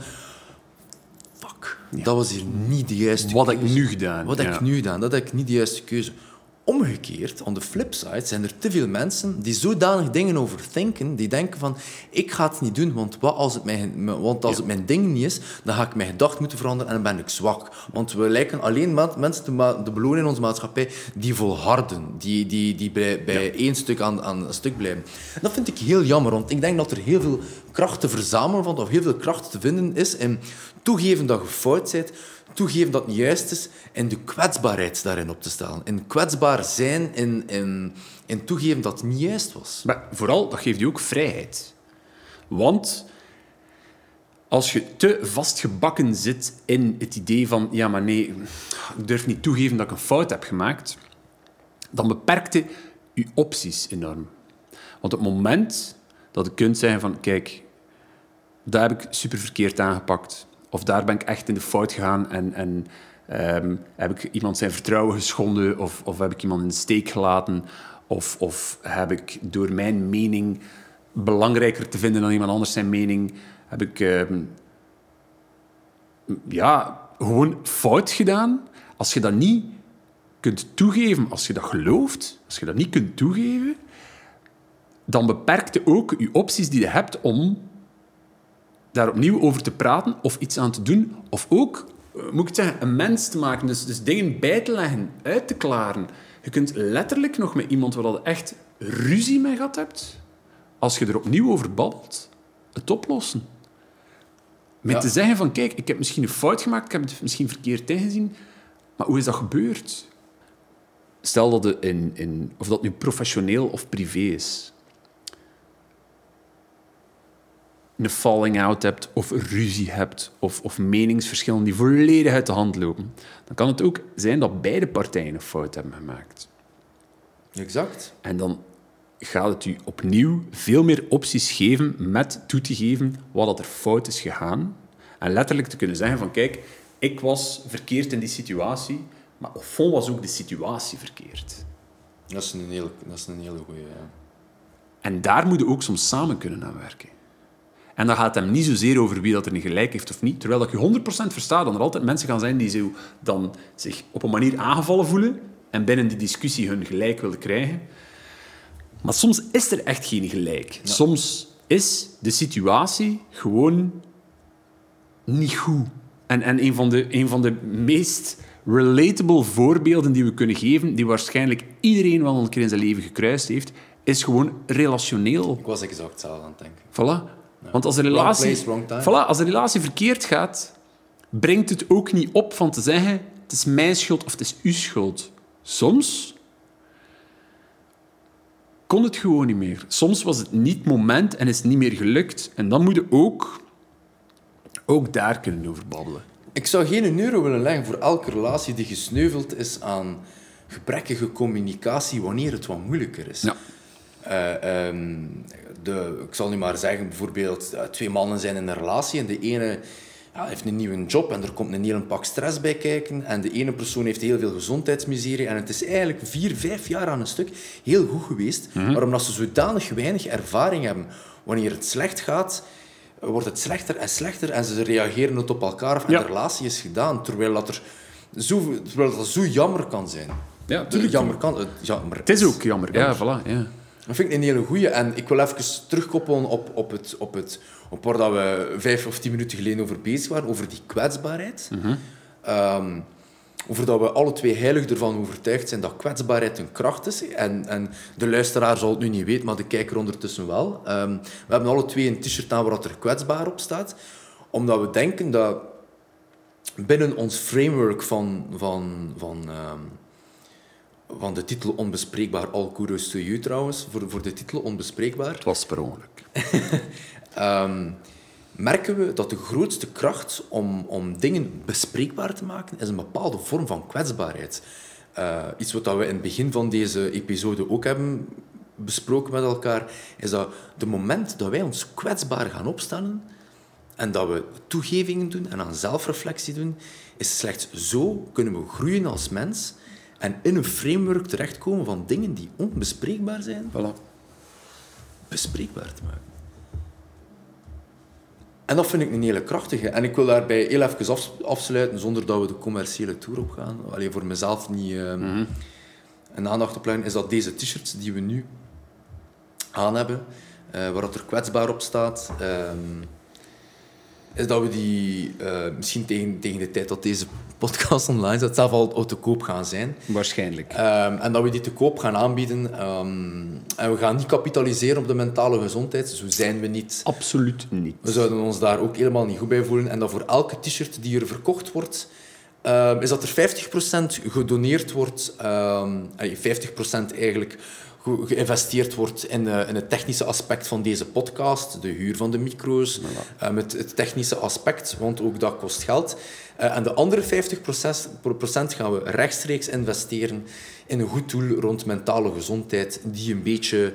Fuck, dat was hier niet de juiste Wat heb keuze. ik nu gedaan? Wat heb ik nu gedaan? Dat heb ik niet de juiste keuze. Omgekeerd, on the flip side, zijn er te veel mensen die zodanig dingen overdenken, die denken van, ik ga het niet doen, want, wat als, het mijn, want als het mijn ding niet is, dan ga ik mijn gedachten moeten veranderen en dan ben ik zwak. Want we lijken alleen mensen te, te belonen in onze maatschappij die volharden, die, die, die bij, bij één stuk aan, aan een stuk blijven. En dat vind ik heel jammer, want ik denk dat er heel veel kracht te verzamelen valt, of heel veel kracht te vinden is in toegeven dat je fout bent, toegeven dat het niet juist is en de kwetsbaarheid daarin op te stellen. In kwetsbaar zijn, in, in, in toegeven dat het niet juist was. Maar vooral, dat geeft je ook vrijheid. Want als je te vastgebakken zit in het idee van... Ja, maar nee, ik durf niet toegeven dat ik een fout heb gemaakt. Dan beperkt je je opties enorm. Want op het moment dat je kunt zeggen van... Kijk, daar heb ik super verkeerd aangepakt. Of daar ben ik echt in de fout gegaan en... en ehm, heb ik iemand zijn vertrouwen geschonden? Of, of heb ik iemand in de steek gelaten? Of, of heb ik door mijn mening belangrijker te vinden dan iemand anders zijn mening... Heb ik ehm, ja, gewoon fout gedaan? Als je dat niet kunt toegeven, als je dat gelooft, als je dat niet kunt toegeven, dan beperkt je ook je opties die je hebt om daar opnieuw over te praten of iets aan te doen. Of ook, eh, moet ik het zeggen, een mens te maken. Dus, dus dingen bij te leggen, uit te klaren. Je kunt letterlijk nog met iemand waar je echt ruzie mee gehad hebt, als je er opnieuw over babbelt, het oplossen. Met Ja. te zeggen van, kijk, ik heb misschien een fout gemaakt, ik heb het misschien verkeerd ingezien, maar hoe is dat gebeurd? Stel dat het in, in, of dat nu professioneel of privé is, een falling out hebt, of ruzie hebt, of, of meningsverschillen die volledig uit de hand lopen, dan kan het ook zijn dat beide partijen een fout hebben gemaakt. Exact. En dan gaat het u opnieuw veel meer opties geven met toe te geven wat dat er fout is gegaan. En letterlijk te kunnen zeggen van, kijk, ik was verkeerd in die situatie, maar au fond was ook de situatie verkeerd. Dat is een hele, dat is een hele goeie. Ja. En daar moet je ook soms samen kunnen aan werken. En dan gaat het hem niet zozeer over wie dat er niet gelijk heeft of niet. Terwijl dat je 100% verstaat dat er altijd mensen gaan zijn die zo dan zich op een manier aangevallen voelen en binnen die discussie hun gelijk willen krijgen. Maar soms is er echt geen gelijk. Soms is de situatie gewoon niet goed. En, en een, van de, een van de meest relatable voorbeelden die we kunnen geven, die waarschijnlijk iedereen wel een keer in zijn leven gekruist heeft, is gewoon relationeel. Ik was exact hetzelfde aan het denken. Voilà. Want als de, Wrong relatie, place, wrong time. voilà, als de relatie verkeerd gaat, brengt het ook niet op van te zeggen het is mijn schuld of het is uw schuld. Soms kon het gewoon niet meer. Soms was het niet het moment en is het niet meer gelukt. En dan moet je ook, ook daar kunnen over babbelen. Ik zou geen euro willen leggen voor elke relatie die gesneuveld is aan gebrekkige communicatie wanneer het wat moeilijker is. Ja. Eh, ehm, de, ik zal nu maar zeggen, bijvoorbeeld, eh, twee mannen zijn in een relatie en de ene ja, heeft een nieuwe job en er komt een hele pak stress bij kijken en de ene persoon heeft heel veel gezondheidsmiserie en het is eigenlijk vier, vijf jaar aan een stuk heel goed geweest, maar omdat ze zodanig weinig ervaring hebben wanneer het slecht gaat, wordt het slechter en slechter en ze reageren het op elkaar Ja. de relatie is gedaan, terwijl dat er zo, terwijl dat zo jammer kan zijn. Ja, Tuurlijk, jammer kan het. Jammer Het is ook jammer. Ja, voilà. Ja. Dat vind ik een hele goeie. En ik wil even terugkoppelen op, op, het, op, het, op waar dat we vijf of tien minuten geleden over bezig waren, over die kwetsbaarheid. Ehm, over dat we alle twee heilig ervan overtuigd zijn dat kwetsbaarheid een kracht is. En, en de luisteraar zal het nu niet weten, maar de kijker ondertussen wel. Ehm, we hebben alle twee een t-shirt aan waar er kwetsbaar op staat. Omdat we denken dat binnen ons framework van, van, van, ehm, van de titel Onbespreekbaar, all kudos to you trouwens, voor, voor de titel Onbespreekbaar. Het was per ongeluk. Ehm, merken we dat de grootste kracht om, om dingen bespreekbaar te maken, is een bepaalde vorm van kwetsbaarheid. Uh, iets wat we in het begin van deze episode ook hebben besproken met elkaar, is dat de moment dat wij ons kwetsbaar gaan opstellen en dat we toegevingen doen en aan zelfreflectie doen, is slechts zo kunnen we groeien als mens en in een framework terechtkomen van dingen die onbespreekbaar zijn, Voilà. bespreekbaar te maken. En dat vind ik een hele krachtige. En ik wil daarbij heel even af, afsluiten, zonder dat we de commerciële tour op gaan. Alleen voor mezelf niet um, een aandacht op leggen, is dat deze t-shirts die we nu aan hebben, uh, waar dat er kwetsbaar op staat, um, is dat we die uh, misschien tegen, tegen de tijd dat deze podcast online staat, zelf al, al te koop gaan zijn. Waarschijnlijk. Um, en dat we die te koop gaan aanbieden. Um, en we gaan niet kapitaliseren op de mentale gezondheid. Zo zijn we niet. Absoluut niet. We zouden ons daar ook helemaal niet goed bij voelen. En dat voor elke t-shirt die er verkocht wordt, um, is dat er 50% gedoneerd wordt. 50% eigenlijk geïnvesteerd wordt in, uh, in, het technische aspect van deze podcast, de huur van de micro's, voilà. uh, het, het, technische aspect, want ook dat kost geld. Uh, en de andere 50% gaan we rechtstreeks investeren in een goed doel rond mentale gezondheid, die een beetje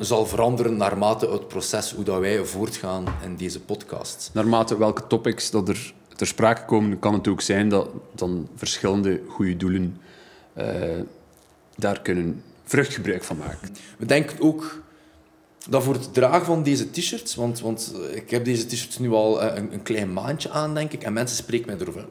zal veranderen naarmate het proces hoe dat wij voortgaan in deze podcast. Naarmate welke topics dat er ter sprake komen, kan het ook zijn dat dan verschillende goede doelen daar kunnen vruchtgebruik van maken. We denken ook dat voor het dragen van deze t-shirts, want, want ik heb deze t-shirts nu al een, een, klein maandje aan, denk ik, en mensen spreken mij erover.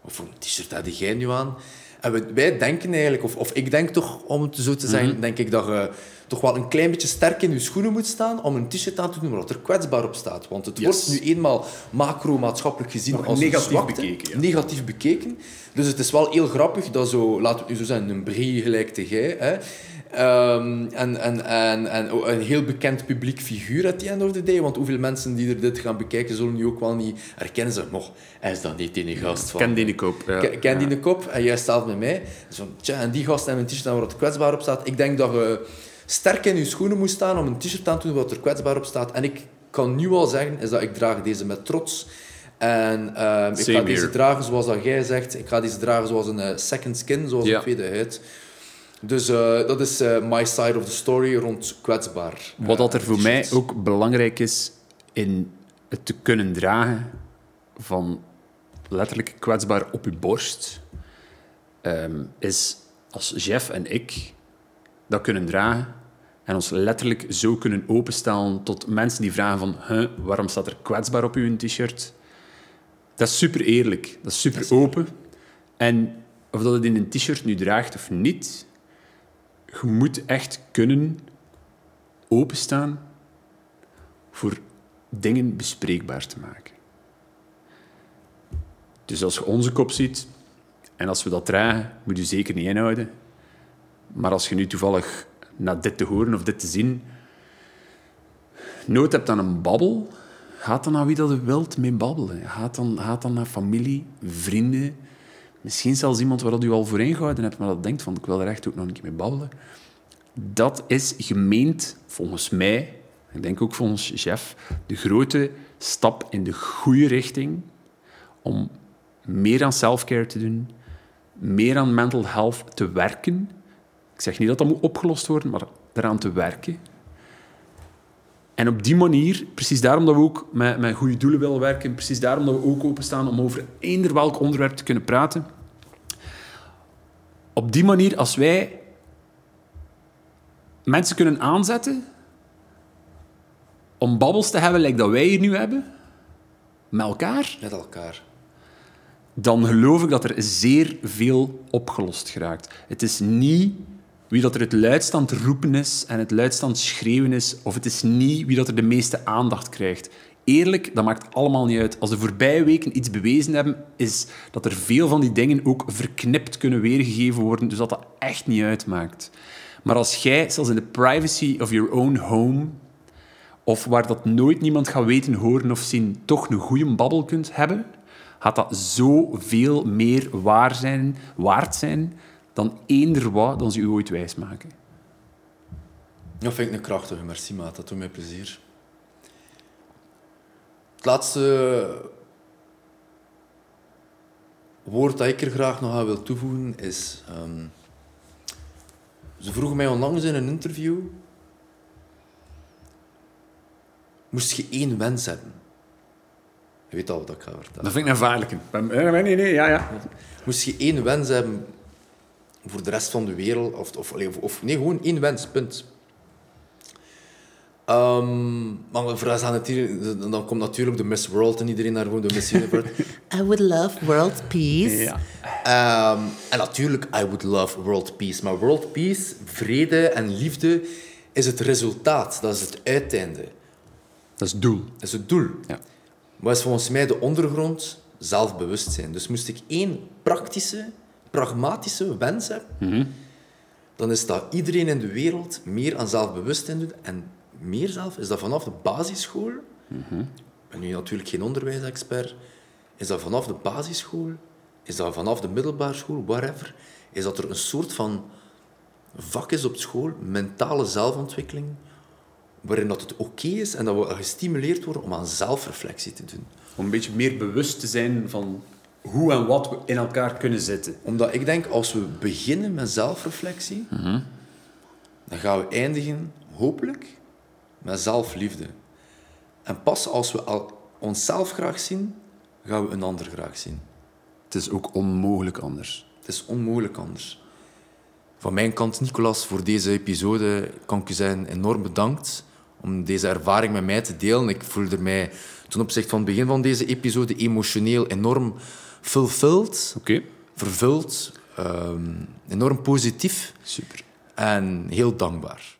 Wat voor een t-shirt had jij nu aan? En we, wij denken eigenlijk, of, of ik denk toch, om het zo te zeggen, mm -hmm. denk ik dat je toch wel een klein beetje sterk in je schoenen moet staan om een t-shirt aan te doen waar er kwetsbaar op staat. Want het yes. wordt nu eenmaal macro-maatschappelijk gezien Nog als negatief zwakte, bekeken. Ja. Negatief bekeken. Dus het is wel heel grappig dat zo, laten we het nu zo zeggen, een brie gelijk te jij, hè, Um, en, en, en, en een heel bekend publiek figuur at the end of the day. Want hoeveel mensen die er dit gaan bekijken, zullen nu ook wel niet herkennen. Ze, nog, hij is dan niet die gast van... Ken die de kop. Ja. Ken, ken die de kop en jij staat met mij. Zo, tja, en die gast en een t-shirt waar het kwetsbaar op staat. Ik denk dat je sterk in je schoenen moet staan om een t-shirt aan te doen wat er kwetsbaar op staat. En ik kan nu al zeggen, is dat ik draag deze met trots. En um, ik ga deze dragen zoals dat jij zegt. Ik ga deze dragen zoals een uh, second skin, zoals Ja. een tweede huid. Dus uh, dat is uh, my side of the story rond kwetsbaar. Wat dat er voor mij ook belangrijk is in het te kunnen dragen van letterlijk kwetsbaar op je borst, ehm, is als Jeff en ik dat kunnen dragen en ons letterlijk zo kunnen openstellen tot mensen die vragen van huh, waarom staat er kwetsbaar op uw t-shirt? Dat is super eerlijk, dat is super open. En of dat het in een t-shirt nu draagt of niet, je moet echt kunnen openstaan voor dingen bespreekbaar te maken. Dus als je onze kop ziet en als we dat dragen, moet je zeker niet inhouden. Maar als je nu toevallig na dit te horen of dit te zien nood hebt aan een babbel, gaat dan naar wie dat je wilt mee babbelen. Gaat dan, gaat dan naar familie, vrienden, misschien zelfs iemand waar dat u al voorheen gehouden hebt, maar dat denkt van ik wil er echt ook nog een keer mee babbelen. Dat is gemeend, volgens mij, ik denk ook volgens Jeff, de grote stap in de goede richting om meer aan selfcare te doen, meer aan mental health te werken. Ik zeg niet dat dat moet opgelost worden, maar eraan te werken. En op die manier, precies daarom dat we ook met, met goede doelen willen werken, precies daarom dat we ook openstaan om over eender welk onderwerp te kunnen praten. Op die manier, als wij mensen kunnen aanzetten om babbels te hebben, like dat wij hier nu hebben, met elkaar, Met elkaar. dan geloof ik dat er zeer veel opgelost geraakt. Het is niet wie dat er het luidst aan roepen is en het luidst aan schreeuwen is, of het is niet wie dat er de meeste aandacht krijgt. eerlijk, dat maakt allemaal niet uit. Als de voorbije weken iets bewezen hebben, is dat er veel van die dingen ook verknipt kunnen weergegeven worden, dus dat dat echt niet uitmaakt. Maar als jij, zelfs in de privacy of your own home, of waar dat nooit niemand gaat weten, horen of zien, toch een goede babbel kunt hebben, gaat dat zoveel meer waar zijn, waard zijn dan eender wat dan ze u ooit wijsmaken. Dat vind ik een krachtige, merci maat. Dat doet mij plezier. Het laatste woord dat ik er graag nog aan wil toevoegen is... ehm, ze vroegen mij onlangs in een interview... Moest je één wens hebben? Je weet al wat ik ga vertellen. Dat vind ik een vaarlijke. Nee, nee, nee, ja, ja. Moest je één wens hebben voor de rest van de wereld, of, of, of, of nee, gewoon één wens, punt. Ehm, maar we vragen het hier, dan komt natuurlijk de Miss World en iedereen naar gewoon de Miss Universe. I would love world peace. Ja. Ehm, en natuurlijk, I would love world peace. Maar world peace, vrede en liefde, is het resultaat. Dat is het uiteinde. Dat is het doel. Dat is het doel. Ja. Wat is volgens mij de ondergrond? Zelfbewustzijn. Dus moest ik één praktische, pragmatische wens hebben, dan is dat iedereen in de wereld meer aan zelfbewustzijn doet. En meer zelf is dat vanaf de basisschool. Ik ben nu natuurlijk geen onderwijsexpert. Is dat vanaf de basisschool? Is dat vanaf de middelbare school? Whatever. Is dat er een soort van vak is op school, mentale zelfontwikkeling, waarin dat het oké is en dat we gestimuleerd worden om aan zelfreflectie te doen. Om een beetje meer bewust te zijn van hoe en wat we in elkaar kunnen zetten. Omdat ik denk, als we beginnen met zelfreflectie, dan gaan we eindigen, hopelijk, met zelfliefde. En pas als we al onszelf graag zien, gaan we een ander graag zien. Het is ook onmogelijk anders. Het is onmogelijk anders. Van mijn kant, Nicolas, voor deze episode kan ik u zeggen enorm bedankt om deze ervaring met mij te delen. Ik voelde mij ten opzichte van het begin van deze episode emotioneel enorm fulfilled, Oké. vervuld, ehm, enorm positief Super. en heel dankbaar.